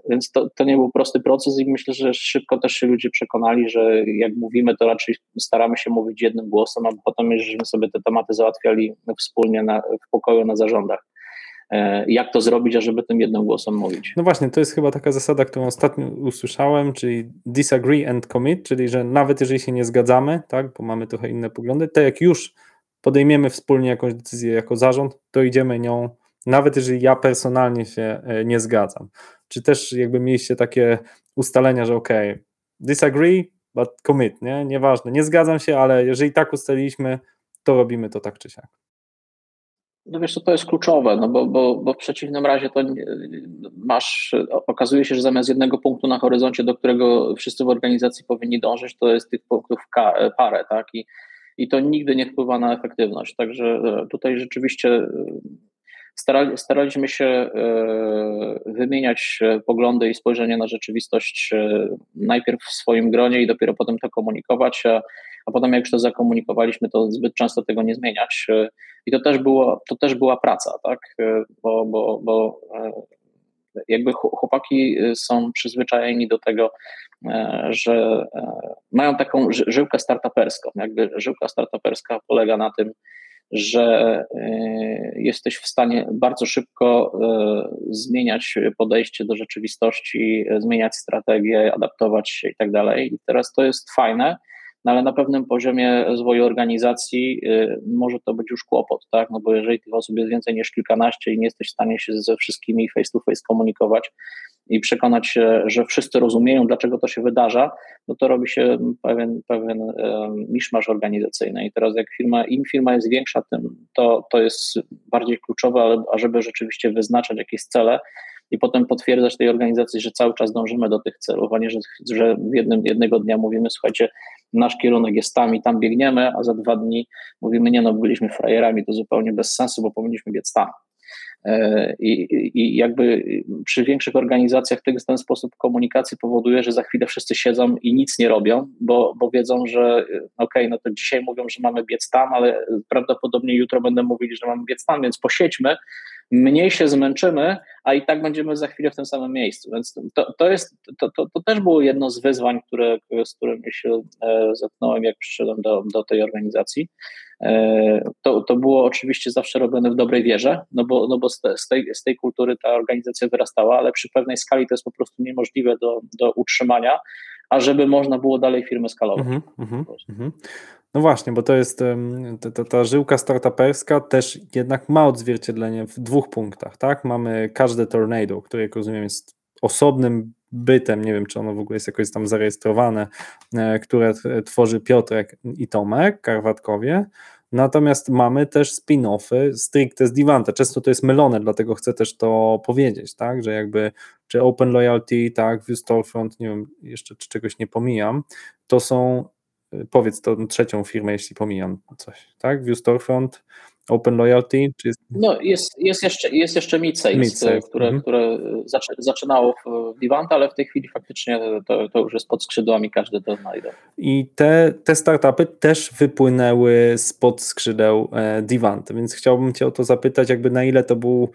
więc to, to nie był prosty proces i myślę, że szybko też się ludzie przekonali, że jak mówimy, to raczej staramy się mówić jednym głosem, a potem, żeśmy sobie te tematy załatwiali wspólnie na, w pokoju na zarządach. e, jak to zrobić, ażeby tym jednym głosem mówić. No właśnie, to jest chyba taka zasada, którą ostatnio usłyszałem, czyli disagree and commit, czyli że nawet jeżeli się nie zgadzamy, tak, bo mamy trochę inne poglądy, to jak już podejmiemy wspólnie jakąś decyzję jako zarząd, to idziemy nią, nawet jeżeli ja personalnie się e, nie zgadzam. Czy też jakby mieliście takie ustalenia, że ok, disagree, but commit, nie? Nieważne, nie zgadzam się, ale jeżeli tak ustaliliśmy, to robimy to tak czy siak. No wiesz, co to jest kluczowe, no bo, bo, bo w przeciwnym razie to masz, okazuje się, że zamiast jednego punktu na horyzoncie, do którego wszyscy w organizacji powinni dążyć, to jest tych punktów parę, tak? I, i to nigdy nie wpływa na efektywność. Także e, tutaj rzeczywiście e, starali, staraliśmy się e, wymieniać poglądy i spojrzenie na rzeczywistość najpierw w swoim gronie i dopiero potem to komunikować, a, a potem jak już to zakomunikowaliśmy, to zbyt często tego nie zmieniać. I to też, było, to też była praca, tak? bo, bo, bo jakby chłopaki są przyzwyczajeni do tego, że mają taką żyłkę startuperską. Jakby żyłka startuperska polega na tym, że e, jesteś w stanie bardzo szybko e, zmieniać podejście do rzeczywistości, zmieniać strategię, adaptować się i tak dalej. I teraz to jest fajne, no ale na pewnym poziomie rozwoju organizacji e, może to być już kłopot, tak? No bo jeżeli tych osób jest więcej niż kilkanaście i nie jesteś w stanie się ze wszystkimi face to face komunikować, i przekonać się, że wszyscy rozumieją, dlaczego to się wydarza, no to robi się pewien, pewien miszmasz organizacyjny. I teraz jak firma, im firma jest większa, tym to, to jest bardziej kluczowe, ale ażeby rzeczywiście wyznaczać jakieś cele, i potem potwierdzać tej organizacji, że cały czas dążymy do tych celów, a nie, że, że jednym, jednego dnia mówimy, słuchajcie, nasz kierunek jest tam i tam biegniemy, a za dwa dni mówimy, nie no, byliśmy frajerami, to zupełnie bez sensu, bo powinniśmy biec tam. E, I, jakby przy większych organizacjach tego, ten sposób komunikacji powoduje, że za chwilę wszyscy siedzą i nic nie robią, bo, bo wiedzą, że okej, okay, no to dzisiaj mówią, że mamy biec tam, ale prawdopodobnie jutro będą mówili, że mamy biec tam, więc posiedźmy, mniej się zmęczymy, a i tak będziemy za chwilę w tym samym miejscu. Więc to, to, jest, to, to, to też było jedno z wyzwań, które, z którymi się e, zetknąłem, jak przyszedłem do, do tej organizacji. E, to, to było oczywiście zawsze robione w dobrej wierze, no bo, no bo z, te, z, tej, z tej kultury ta organizacja wyrastała, ale przy pewnej skali to jest po prostu niemożliwe do, do utrzymania, a żeby można było dalej firmy skalować. Mm -hmm, no właśnie, bo to jest ta, ta, ta żyłka startuperska też jednak ma odzwierciedlenie w dwóch punktach, tak? Mamy każde tornado, które jak rozumiem jest osobnym bytem, nie wiem czy ono w ogóle jest jakoś tam zarejestrowane, e, które tworzy Piotrek i Tomek Karwatkowie, Natomiast mamy też spin-offy stricte z Divanta. Często to jest mylone, dlatego chcę też to powiedzieć, tak, że jakby czy Open Loyalty, tak, View Storefront, nie wiem, jeszcze czy czegoś nie pomijam, to są powiedz tą trzecią firmę, jeśli pomijam coś, tak? View Storefront, Open Loyalty? Czy jest... No jest, jest jeszcze, jest jeszcze Midsales, Mid które, mhm. które zaczynało w Divanta, ale w tej chwili faktycznie to, to już jest pod skrzydłami, każdy to znajdzie. I te, te startupy też wypłynęły spod skrzydeł e, Divanta, więc chciałbym Cię o to zapytać, jakby na ile to był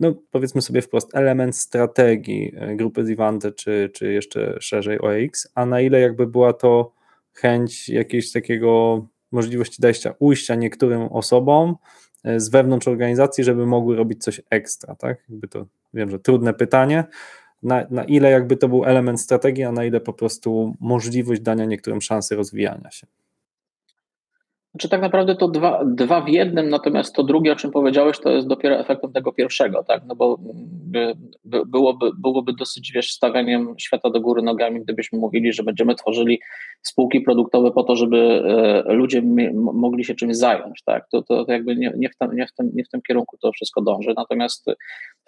no powiedzmy sobie wprost, element strategii e, grupy Divante, czy, czy jeszcze szerzej OX, a na ile jakby była to chęć jakiegoś takiego możliwości dajścia ujścia niektórym osobom e, z wewnątrz organizacji, żeby mogły robić coś ekstra, tak? Jakby to wiem, że trudne pytanie. Na, na ile jakby to był element strategii, a na ile po prostu możliwość dania niektórym szansy rozwijania się. Znaczy tak naprawdę to dwa, dwa w jednym, natomiast to drugie, o czym powiedziałeś, to jest dopiero efektem tego pierwszego, tak? No bo by, by, byłoby, byłoby dosyć, wiesz, stawianiem świata do góry nogami, gdybyśmy mówili, że będziemy tworzyli spółki produktowe po to, żeby e, ludzie mogli się czymś zająć, tak? To, to, to jakby nie, nie, w tym, nie, w tym, nie w tym kierunku to wszystko dąży. Natomiast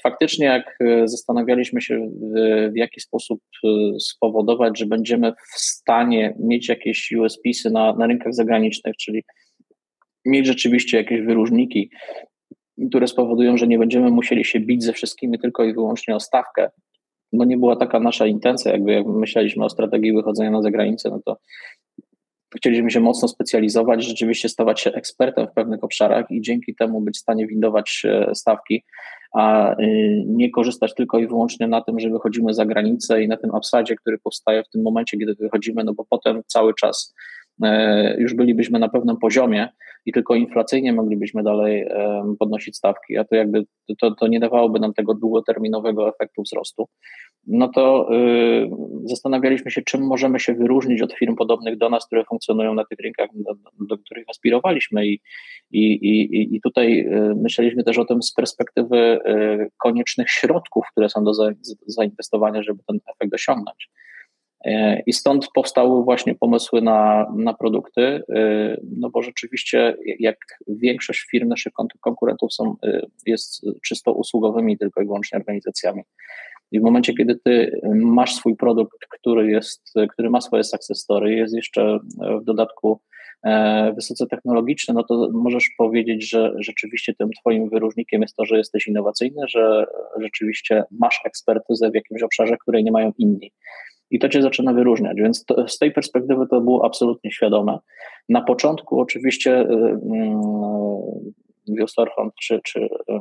faktycznie, jak e, zastanawialiśmy się, w, jaki sposób e, spowodować, że będziemy w stanie mieć jakieś USPsy na, na rynkach zagranicznych, czyli mieć rzeczywiście jakieś wyróżniki, które spowodują, że nie będziemy musieli się bić ze wszystkimi tylko i wyłącznie o stawkę. No nie była taka nasza intencja, jakby jak myśleliśmy o strategii wychodzenia na zagranicę, no to chcieliśmy się mocno specjalizować, rzeczywiście stawać się ekspertem w pewnych obszarach i dzięki temu być w stanie windować e, stawki, a y, nie korzystać tylko i wyłącznie na tym, że wychodzimy za granicę i na tym upside, który powstaje w tym momencie, kiedy wychodzimy, no bo potem cały czas e, już bylibyśmy na pewnym poziomie i tylko inflacyjnie moglibyśmy dalej podnosić stawki, a to jakby to, to nie dawałoby nam tego długoterminowego efektu wzrostu, no to y, zastanawialiśmy się, czym możemy się wyróżnić od firm podobnych do nas, które funkcjonują na tych rynkach, do, do których aspirowaliśmy i, i, i, i tutaj y, myśleliśmy też o tym z perspektywy y, koniecznych środków, które są do zainwestowania, żeby ten efekt osiągnąć. E, I stąd powstały właśnie pomysły na, na produkty, e, no bo rzeczywiście, jak większość firm naszych konkurentów są, jest czysto usługowymi tylko i wyłącznie organizacjami. I w momencie, kiedy ty masz swój produkt, który, jest, który ma swoje success story, jest jeszcze w dodatku wysoce technologiczny, no to możesz powiedzieć, że rzeczywiście tym twoim wyróżnikiem jest to, że jesteś innowacyjny, że rzeczywiście masz ekspertyzę w jakimś obszarze, której nie mają inni i to cię zaczyna wyróżniać, więc to, z tej perspektywy to było absolutnie świadome. Na początku oczywiście yy, Storefront czy, czy yy,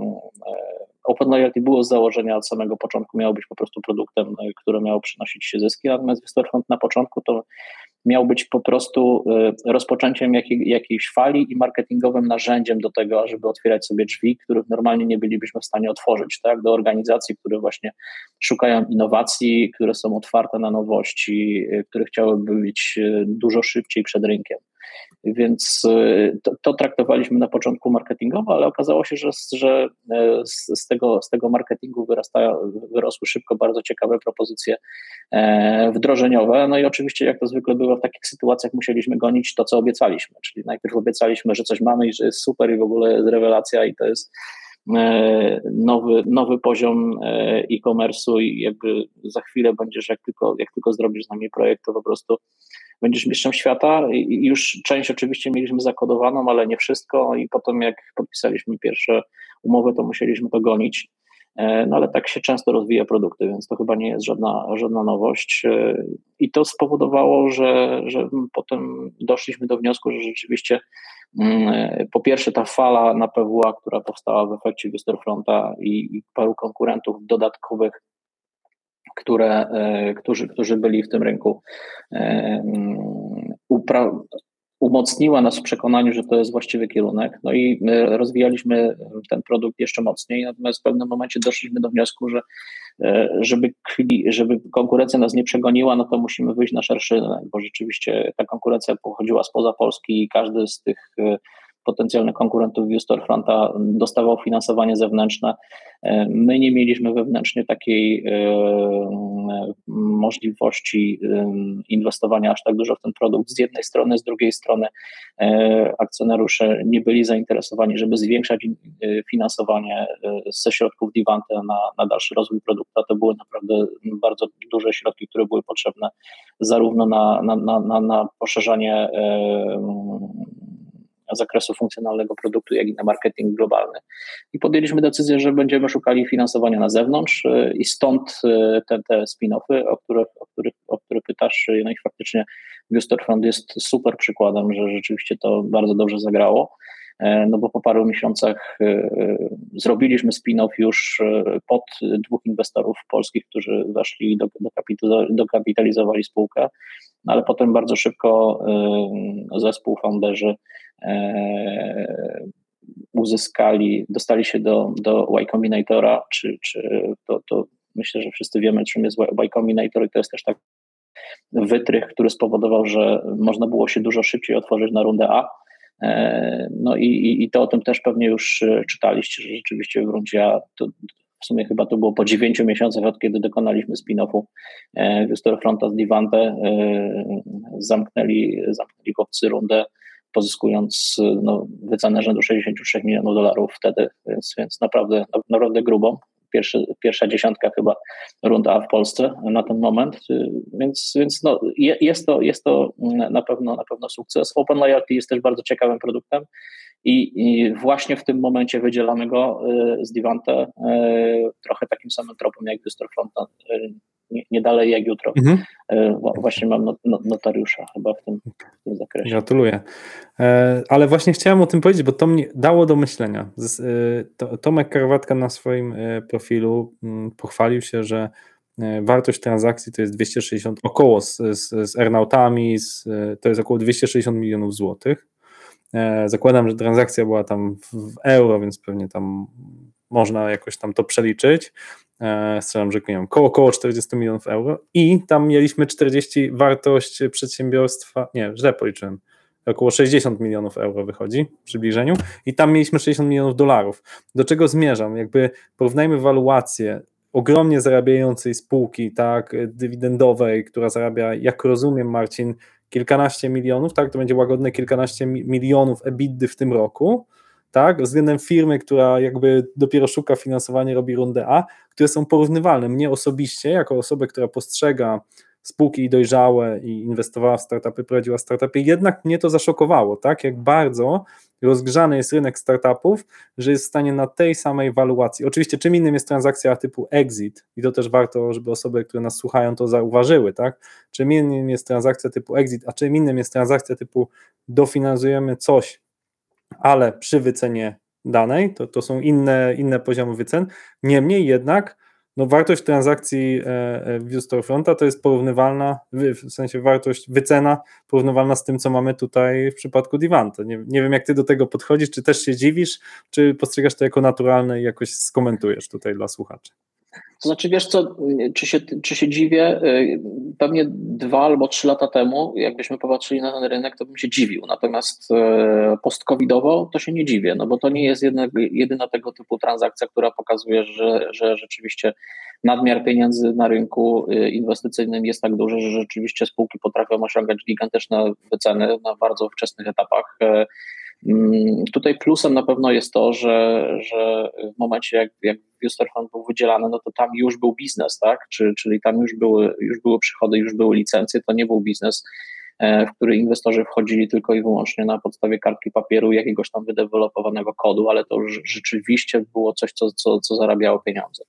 Open Loyalty było z założenia od samego początku, miało być po prostu produktem, y, które miało przynosić się zyski, natomiast Storefront na początku to miał być po prostu y, rozpoczęciem jakiej, jakiejś fali i marketingowym narzędziem do tego, żeby otwierać sobie drzwi, których normalnie nie bylibyśmy w stanie otworzyć, tak? Do organizacji, które właśnie szukają innowacji, które są otwarte na nowości, które chciałyby być dużo szybciej przed rynkiem. Więc y, to, to, traktowaliśmy na początku marketingowo, ale okazało się, że, że e, z, z, tego, z tego marketingu wyrosły szybko bardzo ciekawe propozycje e, wdrożeniowe. No i oczywiście, jak to zwykle było w takich sytuacjach, musieliśmy gonić to, co obiecaliśmy. Czyli najpierw obiecaliśmy, że coś mamy i że jest super i w ogóle jest rewelacja i to jest e, nowy, nowy poziom e-commerce'u i jakby za chwilę będziesz, jak tylko, jak tylko zrobisz z nami projekt, to po prostu będziesz mistrzem świata i już część oczywiście mieliśmy zakodowaną, ale nie wszystko i potem jak podpisaliśmy pierwsze umowy, to musieliśmy to gonić. E, no ale tak się często rozwija produkty, więc to chyba nie jest żadna, żadna nowość. E, I to spowodowało, że, że potem doszliśmy do wniosku, że rzeczywiście mm, e, po pierwsze ta fala na PWA, która powstała w efekcie Wisterfronta i, i paru konkurentów dodatkowych które, e, którzy, którzy byli w tym rynku. E, upra- umocniła nas w przekonaniu, że to jest właściwy kierunek. No i rozwijaliśmy ten produkt jeszcze mocniej, natomiast w pewnym momencie doszliśmy do wniosku, że e, żeby, żeby konkurencja nas nie przegoniła, no to musimy wyjść na szerszy rynek, bo rzeczywiście ta konkurencja pochodziła spoza Polski i każdy z tych potencjalnych konkurentów View Storefronta dostawał finansowanie zewnętrzne. E, my nie mieliśmy wewnętrznie takiej e, możliwości e, inwestowania aż tak dużo w ten produkt z jednej strony, z drugiej strony akcjonariusze nie byli zainteresowani, żeby zwiększać finansowanie ze środków Divante na, na dalszy rozwój produktu. To były naprawdę bardzo duże środki, które były potrzebne zarówno na, na, na, na poszerzanie zakresu funkcjonalnego produktu, jak i na marketing globalny. I podjęliśmy decyzję, że będziemy szukali finansowania na zewnątrz y, i stąd y, te, te spin-offy, o o, których, o które pytasz. No i faktycznie Viewster Fund jest super przykładem, że rzeczywiście to bardzo dobrze zagrało e, no bo po paru miesiącach y, zrobiliśmy spin-off już pod dwóch inwestorów polskich, którzy weszli do dokapitalizowali spółkę, no ale potem bardzo szybko zespół founderzy E, uzyskali, dostali się do, do Y Combinatora, czy, czy to, to myślę, że wszyscy wiemy, czym jest Y Combinator i to jest też tak wytrych, który spowodował, że można było się dużo szybciej otworzyć na rundę A. E, no i, i to o tym też pewnie już czytaliście, że rzeczywiście w rundzie A to w sumie chyba to było po 9 miesiącach, od kiedy dokonaliśmy spin-offu e, Fronta z Divante, e, zamknęli, zamknęli chłopcy rundę pozyskując no, wycenę rzędu 63 milionów dolarów wtedy, więc, więc naprawdę, naprawdę grubą. Pierwszy, pierwsza dziesiątka chyba runda w Polsce na ten moment, więc, więc no, jest, to, jest to na pewno, na pewno sukces. Open Loyalty jest też bardzo ciekawym produktem i, i właśnie w tym momencie wydzielamy go y, z Divante y, trochę takim samym tropem jak Dystrofront nie, nie dalej jak jutro. Mhm. Właśnie mam notariusza chyba w tym, w tym zakresie. Gratuluję. E, ale właśnie chciałem o tym powiedzieć, bo to mnie dało do myślenia. Tomek Karwatka na swoim profilu mm, pochwalił się, że wartość transakcji to jest 260, około z, z, z z, to jest około 260 milionów złotych. E, zakładam, że transakcja była tam w euro, więc pewnie tam można jakoś tam to przeliczyć. E, strzelam, że nie wiem, koło, około 40 milionów euro i tam mieliśmy 40 wartość przedsiębiorstwa, nie, źle policzyłem, około 60 milionów euro wychodzi w przybliżeniu i tam mieliśmy 60 milionów dolarów. Do czego zmierzam? Jakby porównajmy waluację ogromnie zarabiającej spółki, tak, dywidendowej, która zarabia, jak rozumiem Marcin, kilkanaście milionów, tak, to będzie łagodne kilkanaście milionów EBITDA w tym roku, tak, względem firmy, która jakby dopiero szuka finansowania, robi rundę A, które są porównywalne. Mnie osobiście, jako osobę, która postrzega spółki dojrzałe i inwestowała w startupy, prowadziła startupy, jednak mnie to zaszokowało, tak, jak bardzo rozgrzany jest rynek startupów, że jest w stanie na tej samej waluacji. Oczywiście czym innym jest transakcja typu exit i to też warto, żeby osoby, które nas słuchają to zauważyły, tak? Czym innym jest transakcja typu exit, a czym innym jest transakcja typu dofinansujemy coś, ale przy wycenie danej, to, to są inne, inne poziomy wycen. Niemniej jednak no wartość transakcji e, e, w Storefronta to jest porównywalna, w sensie wartość, wycena porównywalna z tym, co mamy tutaj w przypadku Divanta. Nie, nie wiem, jak ty do tego podchodzisz, czy też się dziwisz, czy postrzegasz to jako naturalne i jakoś skomentujesz tutaj dla słuchaczy. To znaczy, wiesz co, czy się, czy się dziwię? Y, pewnie dwa albo trzy lata temu, jakbyśmy popatrzyli na ten rynek, to bym się dziwił. Natomiast y, post-covidowo to się nie dziwię, no bo to nie jest jedna, jedyna tego typu transakcja, która pokazuje, że, że rzeczywiście nadmiar pieniędzy na rynku y, inwestycyjnym jest tak duży, że rzeczywiście spółki potrafią osiągać gigantyczne wyceny na bardzo wczesnych etapach. Mm, tutaj plusem na pewno jest to, że, że w momencie jak, jak Booster Fund był wydzielany, no to tam już był biznes, tak? Czy, czyli tam już były, już były przychody, już były licencje, to nie był biznes, e, w który inwestorzy wchodzili tylko i wyłącznie na podstawie kartki papieru jakiegoś tam wydevelopowanego kodu, ale to już rzeczywiście było coś, co, co, co zarabiało pieniądze.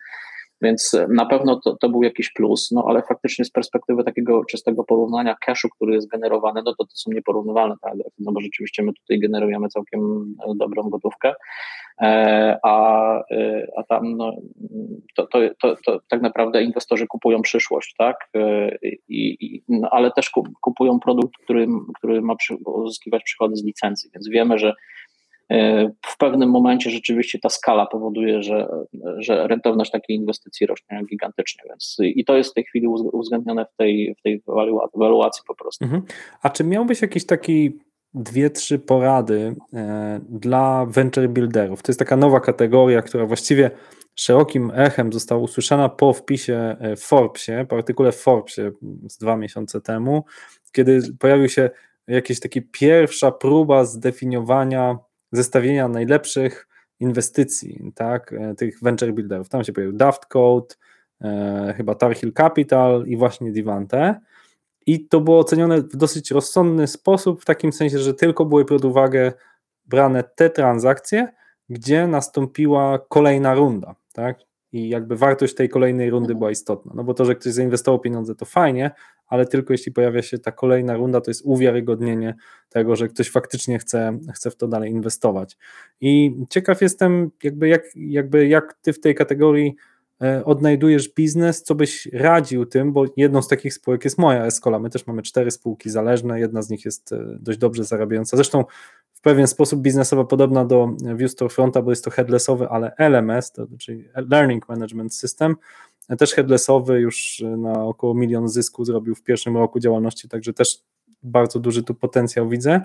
Więc na pewno to, to był jakiś plus, no ale faktycznie z perspektywy takiego czystego porównania cashu, który jest generowany, no to to są nieporównywalne no bo rzeczywiście my tutaj generujemy całkiem e, dobrą gotówkę, e, a, e, a tam no, to, to, to, to tak naprawdę inwestorzy kupują przyszłość, tak, I, i no, ale też kupują produkt, który, który ma przy, uzyskiwać przychody z licencji, więc wiemy, że E, w pewnym momencie rzeczywiście ta skala powoduje, że, że rentowność takiej inwestycji rośnie gigantycznie. Więc, I to jest w tej chwili uwzględnione w tej, w tej po prostu. Mhm. A czy miałbyś jakiś taki dwie, trzy porady e, dla venture builderów? To jest taka nowa kategoria, która właściwie szerokim echem została usłyszana po wpisie w Forbesie, po artykule w Forbesie z dwa miesiące temu, kiedy pojawił się jakaś taka pierwsza próba zdefiniowania zestawienia najlepszych inwestycji, tak, e, tych venture builderów. Tam się pojawił Daft Code, e, chyba Tar Heel Capital i właśnie Divante. I to było ocenione w dosyć rozsądny sposób, w takim sensie, że tylko były pod uwagę brane te transakcje, gdzie nastąpiła kolejna runda, tak? I jakby wartość tej kolejnej rundy mhm. była istotna. No bo to, że ktoś zainwestował pieniądze, to fajnie, ale tylko jeśli pojawia się ta kolejna runda, to jest uwiarygodnienie tego, że ktoś faktycznie chce, chce w to dalej inwestować. I ciekaw jestem, jakby jak, jakby jak ty w tej kategorii e, odnajdujesz biznes, co byś radził tym, bo jedną z takich spółek jest moja Escola. My też mamy cztery spółki zależne, jedna z nich jest e, dość dobrze zarabiająca. Zresztą w pewien sposób biznesowo podobna do View Storefronta, bo jest to headlessowy, ale LMS, to, czyli Learning Management System, też headlessowy już na około milion zysku zrobił w pierwszym roku działalności, także też bardzo duży tu potencjał widzę.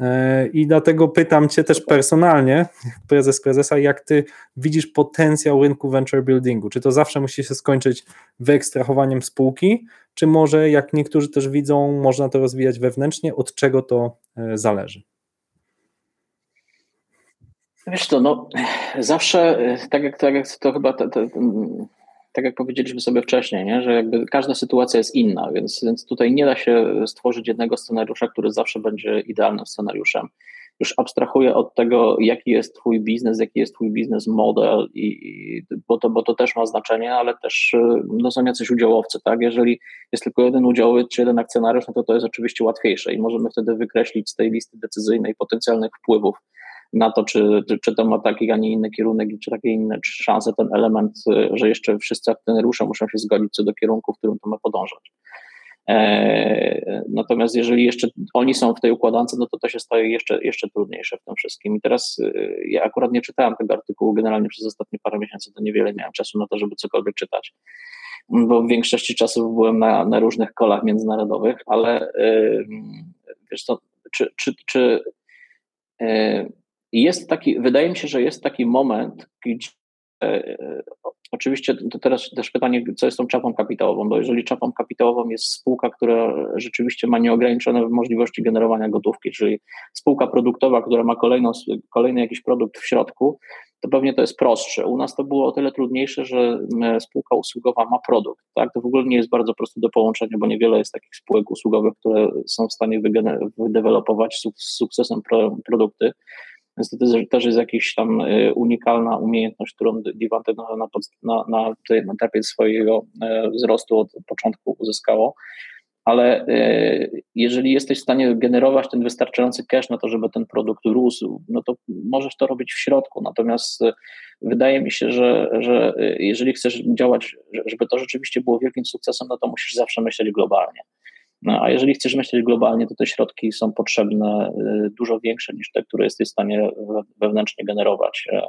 E, I dlatego pytam Cię też personalnie, prezes prezesa, jak Ty widzisz potencjał rynku venture buildingu? Czy to zawsze musi się skończyć wyekstrahowaniem spółki, czy może, jak niektórzy też widzą, można to rozwijać wewnętrznie? Od czego to e, zależy? Wiesz to, no zawsze, e, tak jak, tak jak to chyba te, te, tak jak powiedzieliśmy sobie wcześniej, nie? że jakby każda sytuacja jest inna, więc, więc tutaj nie da się stworzyć jednego scenariusza, który zawsze będzie idealnym scenariuszem. Już abstrahuję od tego, jaki jest Twój biznes, jaki jest Twój biznes model, i, bo, to, bo to też ma znaczenie, ale też no, są jacyś udziałowcy. Tak? Jeżeli jest tylko jeden udziałowiec czy jeden akcjonariusz, no to to jest oczywiście łatwiejsze i możemy wtedy wykreślić z tej listy decyzyjnej potencjalnych wpływów na to, czy, czy to ma taki, a nie inny kierunek czy takie inne szanse, ten element, y, że jeszcze wszyscy akcjonariusze muszą się zgodzić co do kierunku, w którym to ma podążać. E, natomiast jeżeli jeszcze oni są w tej układance, no to to się staje jeszcze, jeszcze trudniejsze w tym wszystkim. I teraz y, ja akurat nie czytałem tego artykułu generalnie przez ostatnie parę miesięcy, to niewiele miałem czasu na to, żeby cokolwiek czytać, bo w większości czasu byłem na, na różnych kolach międzynarodowych, ale wiesz co, czy, czy, czy y, jest taki, wydaje mi się, że jest taki moment, gdzie e, Oczywiście to teraz też pytanie, co jest tą czapą kapitałową, bo jeżeli czapą kapitałową jest spółka, która rzeczywiście ma nieograniczone możliwości generowania gotówki, czyli spółka produktowa, która ma kolejną, kolejny jakiś produkt w środku, to pewnie to jest prostsze. U nas to było o tyle trudniejsze, że spółka usługowa ma produkt. Tak? To w ogóle nie jest bardzo proste do połączenia, bo niewiele jest takich spółek usługowych, które są w stanie wydevelopować z sukcesem produkty. Więc to też jest jakaś tam y, unikalna umiejętność, którą Divante na, na, na, na etapie swojego e, wzrostu od początku uzyskało. Ale e, jeżeli jesteś w stanie generować ten wystarczający cash na to, żeby ten produkt rósł, no to możesz to robić w środku. Natomiast e, wydaje mi się, że, że jeżeli chcesz działać, żeby to rzeczywiście było wielkim sukcesem, no to musisz zawsze myśleć globalnie. No, a jeżeli chcesz myśleć globalnie, to te środki są potrzebne y, dużo większe niż te, które jesteś w stanie wewnętrznie generować. E,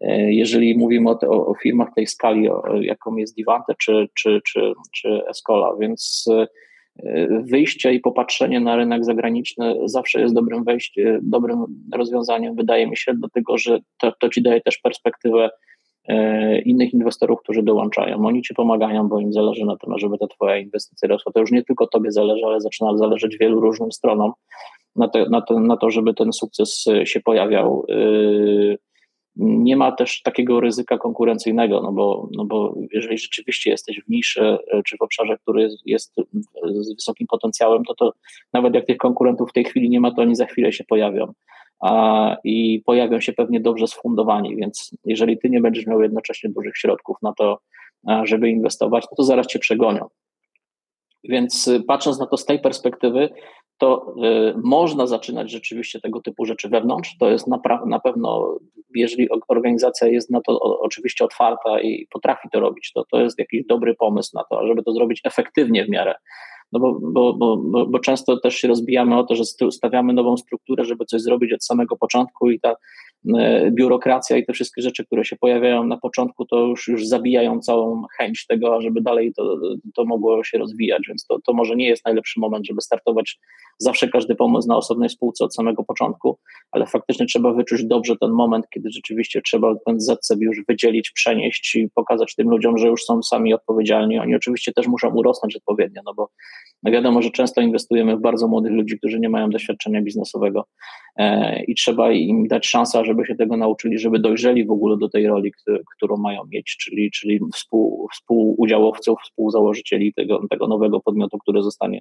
e, jeżeli mówimy o, te, o firmach tej skali, jaką jest Divante czy, czy, czy, czy Escola, więc e, wyjście i popatrzenie na rynek zagraniczny zawsze jest dobrym wejściem, dobrym rozwiązaniem, wydaje mi się, dlatego że to, to ci daje też perspektywę innych inwestorów, którzy dołączają. Oni ci pomagają, bo im zależy na tym, żeby te twoje inwestycje rosły. To już nie tylko tobie zależy, ale zaczyna zależeć wielu różnym stronom na to, na to, na to żeby ten sukces się pojawiał. E, nie ma też takiego ryzyka konkurencyjnego, no bo, no bo jeżeli rzeczywiście jesteś w niszy e, czy w obszarze, który jest, jest z wysokim potencjałem, to, to nawet jak tych konkurentów w tej chwili nie ma, to oni za chwilę się pojawią i pojawią się pewnie dobrze sfundowani, więc jeżeli ty nie będziesz miał jednocześnie dużych środków na to, żeby inwestować, no to zaraz cię przegonią. Więc y, patrząc na to z tej perspektywy, to y, można zaczynać rzeczywiście tego typu rzeczy wewnątrz. To jest na, na pewno, jeżeli organizacja jest na to o, oczywiście otwarta i potrafi to robić, to to jest jakiś dobry pomysł na to, żeby to zrobić efektywnie w miarę no bo, bo, bo, bo często też się rozbijamy o to, że stawiamy nową strukturę, żeby coś zrobić od samego początku i ta biurokracja i te wszystkie rzeczy, które się pojawiają na początku, to już, już zabijają całą chęć tego, żeby dalej to, to mogło się rozwijać, więc to, to może nie jest najlepszy moment, żeby startować zawsze każdy pomysł na osobnej spółce od samego początku, ale faktycznie trzeba wyczuć dobrze ten moment, kiedy rzeczywiście trzeba ten ZCB już wydzielić, przenieść i pokazać tym ludziom, że już są sami odpowiedzialni. Oni oczywiście też muszą urosnąć odpowiednio, no bo no wiadomo, że często inwestujemy w bardzo młodych ludzi, którzy nie mają doświadczenia biznesowego e, i trzeba im dać szansę, żeby się tego nauczyli, żeby dojrzeli w ogóle do tej roli, którą mają mieć, czyli, czyli współ, współudziałowców, współzałożycieli tego, tego nowego podmiotu, który zostanie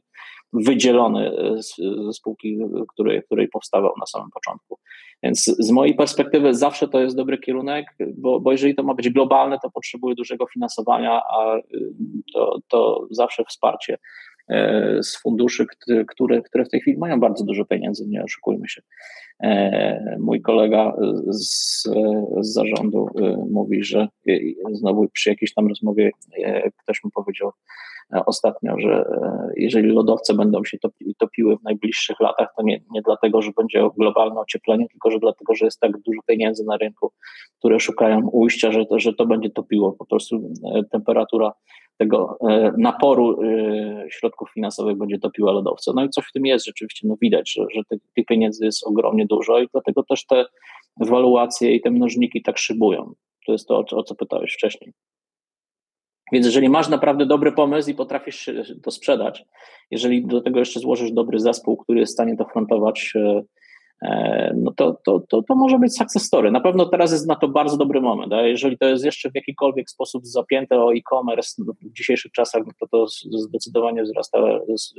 wydzielony z, ze spółki, której, której powstawał na samym początku. Więc z mojej perspektywy zawsze to jest dobry kierunek, bo, bo jeżeli to ma być globalne, to potrzebuje dużego finansowania, a y, to, to zawsze wsparcie E, z funduszy, które, które w tej chwili mają bardzo dużo pieniędzy, nie oszukujmy się. E, mój kolega z, z zarządu e, mówi, że znowu przy jakiejś tam rozmowie ktoś mu powiedział ostatnio, że jeżeli lodowce będą się topiły w najbliższych latach, to nie, nie dlatego, że będzie globalne ocieplenie, tylko że dlatego, że jest tak dużo pieniędzy na rynku, które szukają ujścia, że że to będzie topiło. Po prostu temperatura tego e, naporu e, środków finansowych będzie topiła lodowce. No i coś w tym jest rzeczywiście, no widać, że, że tych pieniędzy jest ogromnie dużo i dlatego też te waluacje i te mnożniki tak szybują. To jest to, o, o co pytałeś wcześniej. Więc jeżeli masz naprawdę dobry pomysł i potrafisz to sprzedać, jeżeli do tego jeszcze złożysz dobry zespół, który jest w stanie to frontować, e, no to, to, to, to może być success story. Na pewno teraz jest na to bardzo dobry moment. A jeżeli to jest jeszcze w jakikolwiek sposób zapięte o e-commerce no, w dzisiejszych czasach, to to zdecydowanie wzrasta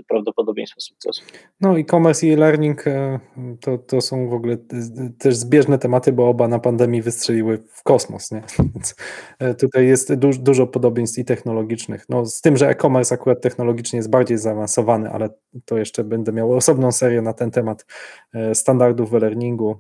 prawdopodobieństwo sukcesu. No e-commerce i e-learning e, to, to są w ogóle też zbieżne tematy, bo oba na pandemii wystrzeliły w kosmos. Nie? <laughs> Więc e, tutaj jest dużo, dużo podobieństw i technologicznych. No, z tym, że e-commerce akurat technologicznie jest bardziej zaawansowany, ale to jeszcze będę miał osobną serię na ten temat. Standard standardów w e-learningu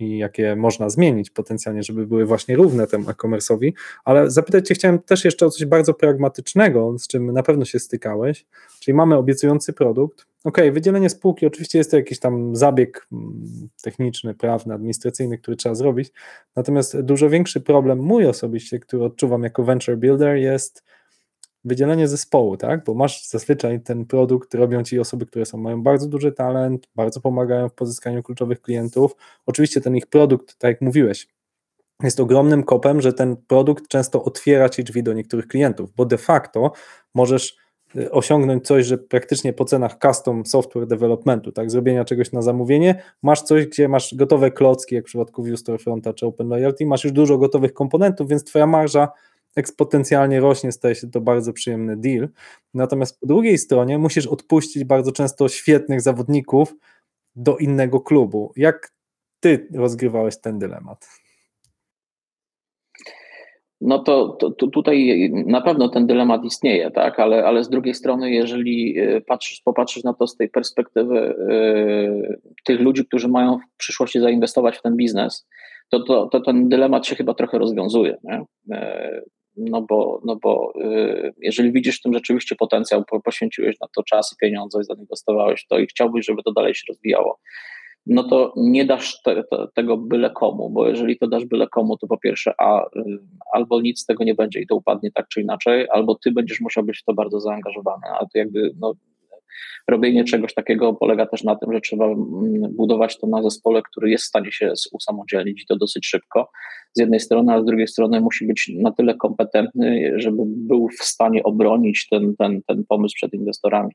i jakie można zmienić potencjalnie, żeby były właśnie równe temu e-commerce'owi, ale zapytać Cię chciałem też jeszcze o coś bardzo pragmatycznego, z czym na pewno się stykałeś, czyli mamy obiecujący produkt, ok, wydzielenie spółki, oczywiście jest to jakiś tam zabieg mm, techniczny, prawny, administracyjny, który trzeba zrobić, natomiast dużo większy problem mój osobiście, który odczuwam jako venture builder jest wydzielenie zespołu, tak? Bo masz zazwyczaj ten produkt, robią ci osoby, które są, mają bardzo duży talent, bardzo pomagają w pozyskaniu kluczowych klientów. Oczywiście ten ich produkt, tak jak mówiłeś, jest ogromnym kopem, że ten produkt często otwiera ci drzwi do niektórych klientów, bo de facto możesz y, osiągnąć coś, że praktycznie po cenach custom software developmentu, tak, zrobienia czegoś na zamówienie, masz coś, gdzie masz gotowe klocki, jak w przypadku View Storefronta czy Open Loyalty, masz już dużo gotowych komponentów, więc twoja marża eksponencjalnie rośnie, staje się to bardzo przyjemny deal. Natomiast po drugiej stronie musisz odpuścić bardzo często świetnych zawodników do innego klubu. Jak ty rozgrywałeś ten dylemat? No to, to, to, tutaj na pewno ten dylemat istnieje, tak, ale, ale z drugiej strony, jeżeli e, patrzysz, popatrzysz na to z tej perspektywy y, tych ludzi, którzy mają w przyszłości zainwestować w ten biznes, to, to, to ten dylemat się chyba trochę rozwiązuje. Nie? Y, no bo, no bo y, jeżeli widzisz w tym rzeczywiście potencjał, poświęciłeś na to czas i pieniądze zainwestowałeś to i chciałbyś, żeby to dalej się rozwijało, no to nie dasz te, te, tego byle komu, bo jeżeli to dasz byle komu, to po pierwsze, a, y, albo nic z tego nie będzie i to upadnie tak czy inaczej, albo ty będziesz musiał być w to bardzo zaangażowany, a to jakby no, robienie czegoś takiego polega też na tym, że trzeba mm, budować to na zespole, który jest w stanie się usamodzielnić i to dosyć szybko. Z jednej strony, a z drugiej strony musi być na tyle kompetentny, żeby był w stanie obronić ten, ten, ten pomysł przed inwestorami.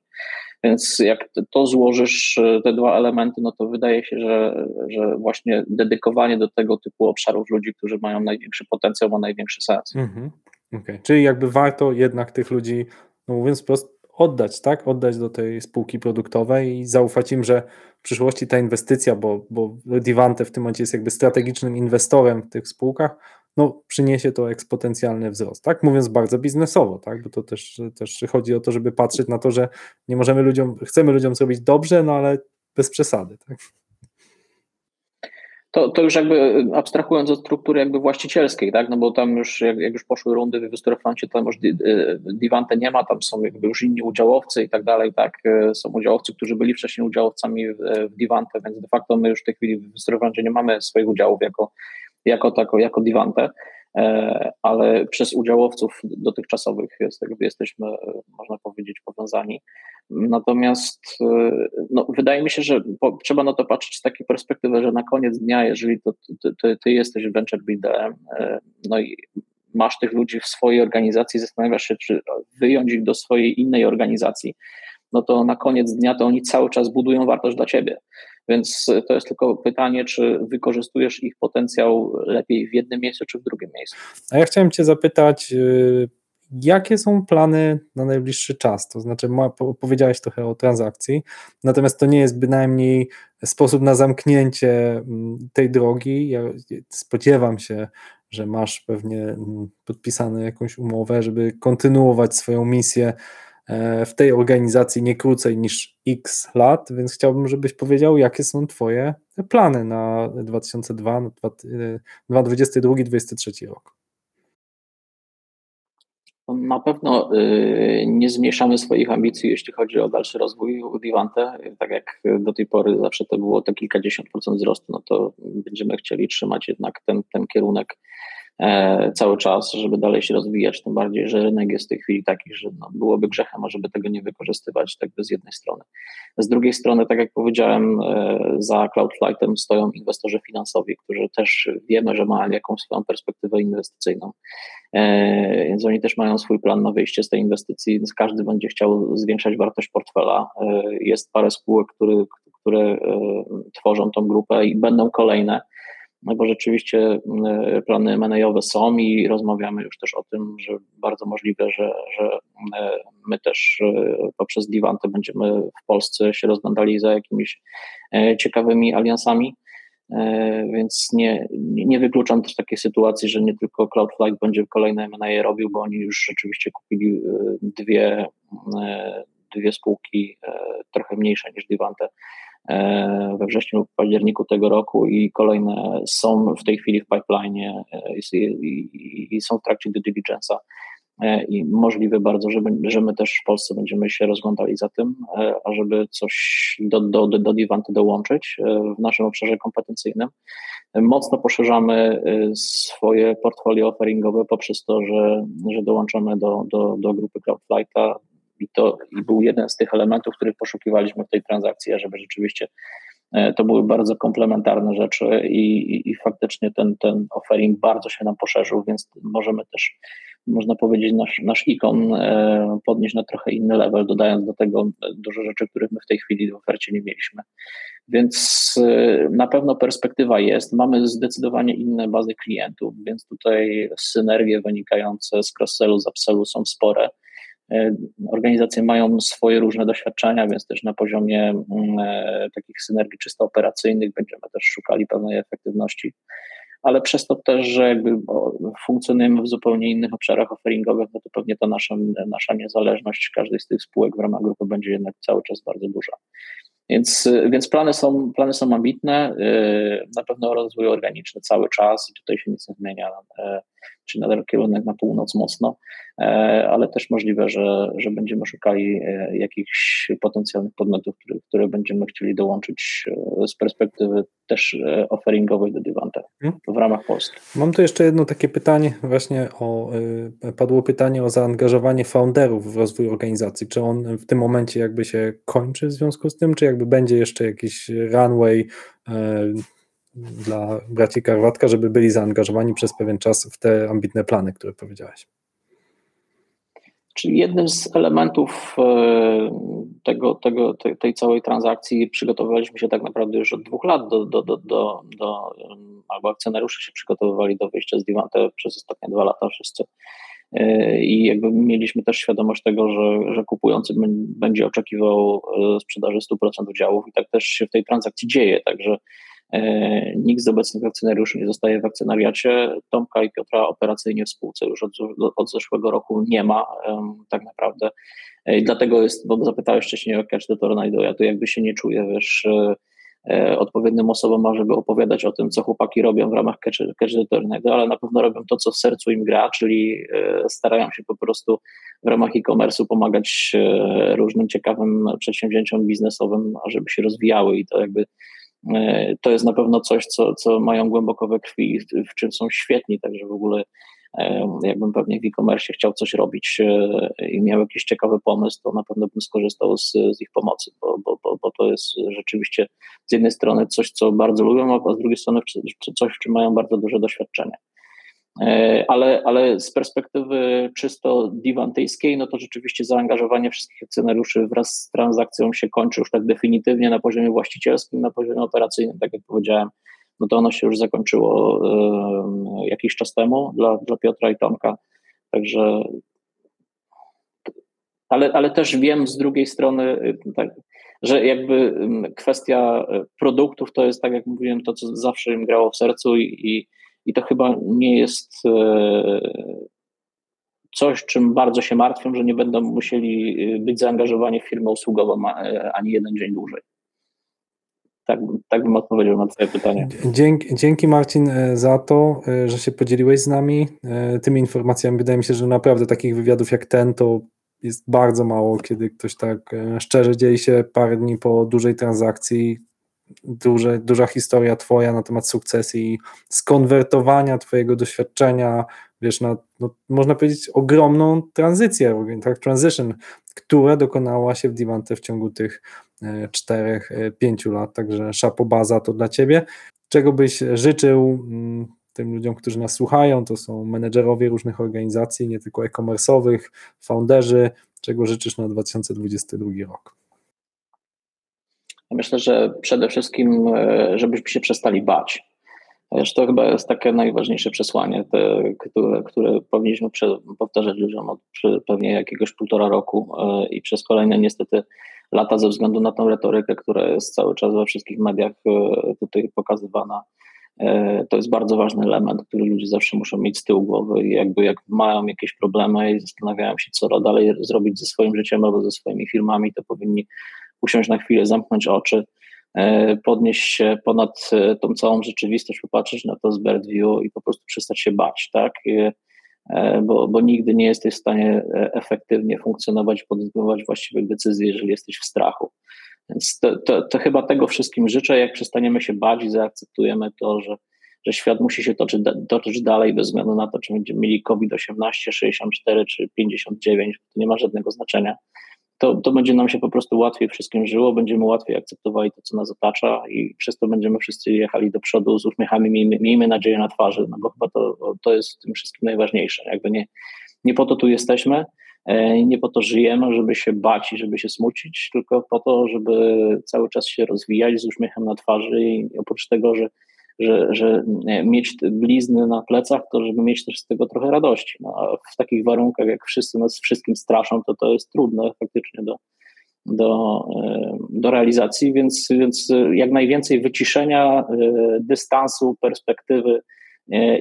Więc jak to złożysz, e, te dwa elementy, no to wydaje się, że, że właśnie dedykowanie do tego typu obszarów ludzi, którzy mają największy potencjał, ma największy sens. Mhm. Okay. Czyli jakby warto jednak tych ludzi, no mówiąc wprost, oddać, tak? Oddać do tej spółki produktowej i zaufać im, że w przyszłości ta inwestycja, bo, bo Divante w tym momencie jest jakby strategicznym inwestorem w tych spółkach, no przyniesie to eksponencjalny wzrost, tak? Mówiąc bardzo biznesowo, tak? Bo to też, też chodzi o to, żeby patrzeć na to, że nie możemy ludziom, chcemy ludziom zrobić dobrze, no ale bez przesady, tak? To, to już jakby abstrahując od struktury jakby właścicielskiej, tak, no bo tam już jak, jak już poszły rundy w Wystorefroncie, tam już Divante nie ma, tam są jakby już inni udziałowcy i tak dalej, tak, e, są udziałowcy, którzy byli wcześniej udziałowcami w, w Divante, więc de facto my już w tej chwili w Wystorefroncie nie mamy swoich udziałów jako, jako, tako, jako Divante, e, ale przez udziałowców dotychczasowych jest, jesteśmy, można powiedzieć, powiązani. Natomiast e, no, wydaje mi się, że po, trzeba na to patrzeć z takiej perspektywy, że na koniec dnia, jeżeli to, ty, ty, ty jesteś venture builderem, e, no i masz tych ludzi w swojej organizacji, zastanawiasz się, czy wyjąć ich do swojej innej organizacji, no to na koniec dnia to oni cały czas budują wartość dla ciebie. Więc to jest tylko pytanie, czy wykorzystujesz ich potencjał lepiej w jednym miejscu, czy w drugim miejscu. A ja chciałem Cię zapytać, y, Jakie są plany na najbliższy czas? To znaczy, powiedziałeś trochę o transakcji, natomiast to nie jest bynajmniej sposób na zamknięcie mm, tej drogi. Ja spodziewam się, że masz pewnie mm, podpisaną jakąś umowę, żeby kontynuować swoją misję e, w tej organizacji nie krócej niż x lat, więc chciałbym, żebyś powiedział, jakie są Twoje plany na 2022, 2022-2023 e, rok. Na pewno y, nie zmniejszamy swoich ambicji, jeśli chodzi o dalszy rozwój Vivante. Tak jak do tej pory zawsze to było to kilkadziesiąt procent wzrostu, no to będziemy chcieli trzymać jednak ten, ten kierunek E, cały czas, żeby dalej się rozwijać, tym bardziej, że rynek jest w tej chwili taki, że no, byłoby grzechem, żeby tego nie wykorzystywać tak z jednej strony. Z drugiej strony, tak jak powiedziałem, e, za Cloudflightem stoją inwestorzy finansowi, którzy też wiemy, że mają jakąś swoją perspektywę inwestycyjną, e, więc oni też mają swój plan na wyjście z tej inwestycji, więc każdy będzie chciał zwiększać wartość portfela. Jest parę spółek, które, które tworzą tą grupę i będą kolejne, no bo rzeczywiście mm, plany M&A-owe są i rozmawiamy już też o tym, że bardzo możliwe, że, że mm, my też e, poprzez Divante będziemy w Polsce się rozglądali za jakimiś e, ciekawymi aliansami, e, więc nie, nie wykluczam też takiej sytuacji, że nie tylko Cloudflight będzie kolejne M&A robił, bo oni już rzeczywiście kupili dwie, dwie spółki trochę mniejsze niż Divante we wrześniu lub październiku tego roku i kolejne są w tej chwili w pipeline i, i, i są w trakcie due diligence'a. E, i możliwe bardzo, że, że my też w Polsce będziemy się rozglądali za tym, e, ażeby coś do, do, do Divanty dołączyć e, w naszym obszarze kompetencyjnym. Mocno poszerzamy swoje portfolio offeringowe poprzez to, że, że dołączamy do, do, do grupy Cloudflighta i to i był jeden z tych elementów, których poszukiwaliśmy w tej transakcji, ażeby rzeczywiście to były bardzo komplementarne rzeczy i, i, i faktycznie ten, ten offering bardzo się nam poszerzył, więc możemy też można powiedzieć, nasz, nasz ikon e, podnieść na trochę inny level, dodając do tego dużo rzeczy, których my w tej chwili w ofercie nie mieliśmy. Więc e, na pewno perspektywa jest. Mamy zdecydowanie inne bazy klientów, więc tutaj synergie wynikające z cross-sellu, z upsellu są spore. E, organizacje mają swoje różne doświadczenia, więc też na poziomie mm, takich synergii czysto operacyjnych będziemy też szukali pewnej efektywności ale przez to też, że jakby funkcjonujemy w zupełnie innych obszarach offeringowych, no to pewnie ta nasza, nasza niezależność każdej z tych spółek w ramach grupy będzie jednak cały czas bardzo duża. Więc, więc plany, są, plany są ambitne, y, na pewno rozwój organiczny cały czas i tutaj się nic nie zmienia, y, czyli nadal kierunek na północ mocno, y, ale też możliwe, że, że będziemy szukali jakichś potencjalnych podmiotów, które, które będziemy chcieli dołączyć z perspektywy też offeringowej do Divante mhm. w ramach Polski. Mam tu jeszcze jedno takie pytanie, właśnie o, padło pytanie o zaangażowanie founderów w rozwój organizacji. Czy on w tym momencie jakby się kończy w związku z tym, czy jakby będzie jeszcze jakiś runway e, dla braci Karwatka, żeby byli zaangażowani przez pewien czas w te ambitne plany, które powiedziałeś. Czyli jednym z elementów e, tego, tego, tej całej transakcji przygotowywaliśmy się tak naprawdę już od dwóch lat do, do, do, do, do albo akcjonariusze się przygotowywali do wyjścia z Divante przez ostatnie dwa lata wszyscy. E, I jakby mieliśmy też świadomość tego, że, że kupujący będzie oczekiwał e, sprzedaży 100% udziałów i tak też się w tej transakcji dzieje. Także nikt z obecnych akcjonariuszy nie zostaje w akcjonariacie. Tomka i Piotra operacyjnie w spółce już od, od zeszłego roku nie ma tak naprawdę. I dlatego jest, bo zapytałeś wcześniej o Catch the Tornado, ja tu jakby się nie czuję, wiesz, E, odpowiednim osobom, żeby opowiadać o tym, co chłopaki robią w ramach Catch, catch the Tornado, ale na pewno robią to, co w sercu im gra, czyli e, starają się po prostu w ramach e-commerce'u pomagać e, różnym ciekawym przedsięwzięciom biznesowym, ażeby się rozwijały i to jakby to jest na pewno coś, co, co mają głęboko we krwi, w czym są świetni, także w ogóle jakbym pewnie w e-commerce chciał coś robić e, i miał jakiś ciekawy pomysł, to na pewno bym skorzystał z, z ich pomocy, bo, bo, bo, bo, to jest rzeczywiście z jednej strony coś, co bardzo lubią, a z drugiej strony coś, w czym mają bardzo duże doświadczenie. E, ale, ale z perspektywy czysto diwantyjskiej, no to rzeczywiście zaangażowanie wszystkich akcjonariuszy wraz z transakcją się kończy już tak definitywnie na poziomie właścicielskim, na poziomie operacyjnym, tak jak powiedziałem, no to ono się już zakończyło jakiś czas temu dla, dla Piotra i Tomka. Także ale, ale też wiem z drugiej strony, y, tak, że jakby kwestia y, produktów to jest, tak jak mówiłem, to, co zawsze im grało w sercu i, i, i to chyba nie jest y, coś, czym bardzo się martwią, że nie będą musieli być zaangażowani w firmę usługową ani jeden dzień dłużej. Tak, tak bym odpowiedział na Twoje pytanie. Dzięki, dzięki Marcin e, za to, e, że się podzieliłeś z nami e, tymi informacjami. Wydaje mi się, że naprawdę takich wywiadów jak ten to jest bardzo mało, kiedy ktoś tak szczerze dzieli się parę dni po dużej transakcji, duże, duża historia Twoja na temat sukcesji, skonwertowania Twojego doświadczenia, wiesz, na, no, można powiedzieć, ogromną tranzycję, tak, transition, która dokonała się w Divante w ciągu tych E, czterech, e, pięciu lat, także szapobaza to dla Ciebie. Czego byś życzył mm, tym ludziom, którzy nas słuchają, to są menedżerowie różnych organizacji, nie tylko e-commerce'owych, founderzy, czego życzysz na 2022 rok? Myślę, że przede wszystkim, e, żebyśmy się przestali bać. Wiesz, to chyba jest takie najważniejsze przesłanie, te, które, które powinniśmy powtarzać ludziom od pewnie jakiegoś półtora roku i przez kolejne niestety lata ze względu na tą retorykę, która jest cały czas we wszystkich mediach e, tutaj pokazywana. E, to jest bardzo ważny element, który ludzie zawsze muszą mieć z tyłu głowy i jakby jak mają jakieś problemy i zastanawiają się, co dalej zrobić ze swoim życiem albo ze swoimi firmami, to powinni usiąść na chwilę, zamknąć oczy, e, podnieść się ponad e, tą całą rzeczywistość, popatrzeć na to z bird view i po prostu przestać się bać, tak? E, Bo, bo nigdy nie jesteś w stanie efektywnie funkcjonować, podejmować właściwych decyzji, jeżeli jesteś w strachu. Więc to, to, to chyba tego wszystkim życzę. Jak przestaniemy się bać i zaakceptujemy to, że, że świat musi się toczyć, toczyć dalej bez względu na to, czy będziemy mieli COVID-18, 64 czy 59, to nie ma żadnego znaczenia. To, to będzie nam się po prostu łatwiej wszystkim żyło, będziemy łatwiej akceptowali to, co nas otacza i przez to będziemy wszyscy jechali do przodu z uśmiechami, miejmy, miejmy nadzieję na twarzy, no bo chyba to, to jest w tym wszystkim najważniejsze. Jakby nie, nie po to tu jesteśmy, E, nie po to żyjemy, żeby się bać i żeby się smucić, tylko po to, żeby cały czas się rozwijać z uśmiechem na twarzy i oprócz tego, że, że, że mieć blizny na plecach, to żeby mieć też z tego trochę radości. No, a w takich warunkach, jak wszyscy nas wszystkim straszą, to to jest trudne faktycznie do, do, e, do realizacji, więc, więc jak najwięcej wyciszenia, e, dystansu, perspektywy,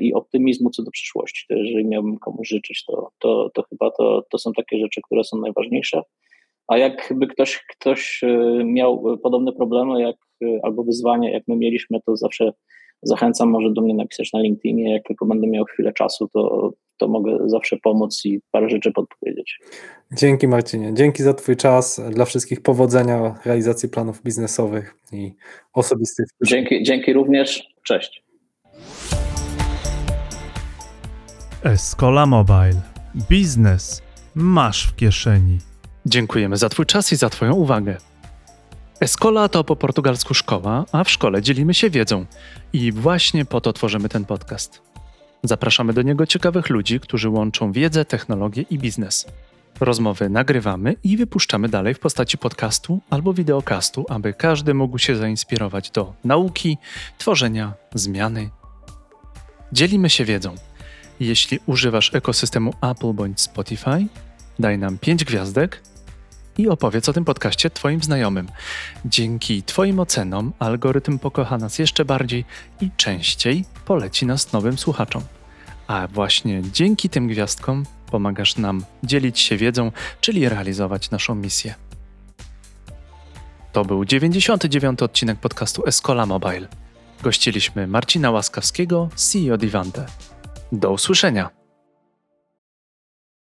i optymizmu co do przyszłości. To jeżeli miałbym komuś życzyć, to, to, to chyba to, to są takie rzeczy, które są najważniejsze. A jakby ktoś, ktoś e, miał podobne problemy jak, e, albo wyzwania, jak my mieliśmy, to zawsze zachęcam może do mnie napisać na LinkedInie. Jak tylko będę miał chwilę czasu, to, to mogę zawsze pomóc i parę rzeczy podpowiedzieć. Dzięki Marcinie. Dzięki za Twój czas. Dla wszystkich powodzenia w realizacji planów biznesowych i osobistych. Dzięki, dzięki również. Cześć. Escola Mobile. Biznes masz w kieszeni. Dziękujemy za Twój czas i za Twoją uwagę. Escola to po portugalsku szkoła, a w szkole dzielimy się wiedzą. I właśnie po to tworzymy ten podcast. Zapraszamy do niego ciekawych ludzi, którzy łączą wiedzę, technologię i biznes. Rozmowy nagrywamy i wypuszczamy dalej w postaci podcastu albo wideokastu, aby każdy mógł się zainspirować do nauki, tworzenia, zmiany. Dzielimy się wiedzą. Jeśli używasz ekosystemu Apple bądź Spotify, daj nam 5 gwiazdek i opowiedz o tym podcaście Twoim znajomym. Dzięki Twoim ocenom algorytm pokocha nas jeszcze bardziej i częściej poleci nas nowym słuchaczom. A właśnie dzięki tym gwiazdkom pomagasz nam dzielić się wiedzą, czyli realizować naszą misję. To był 99. odcinek podcastu Escola Mobile. Gościliśmy Marcina Łaskawskiego, CEO Divante. Do usłyszenia.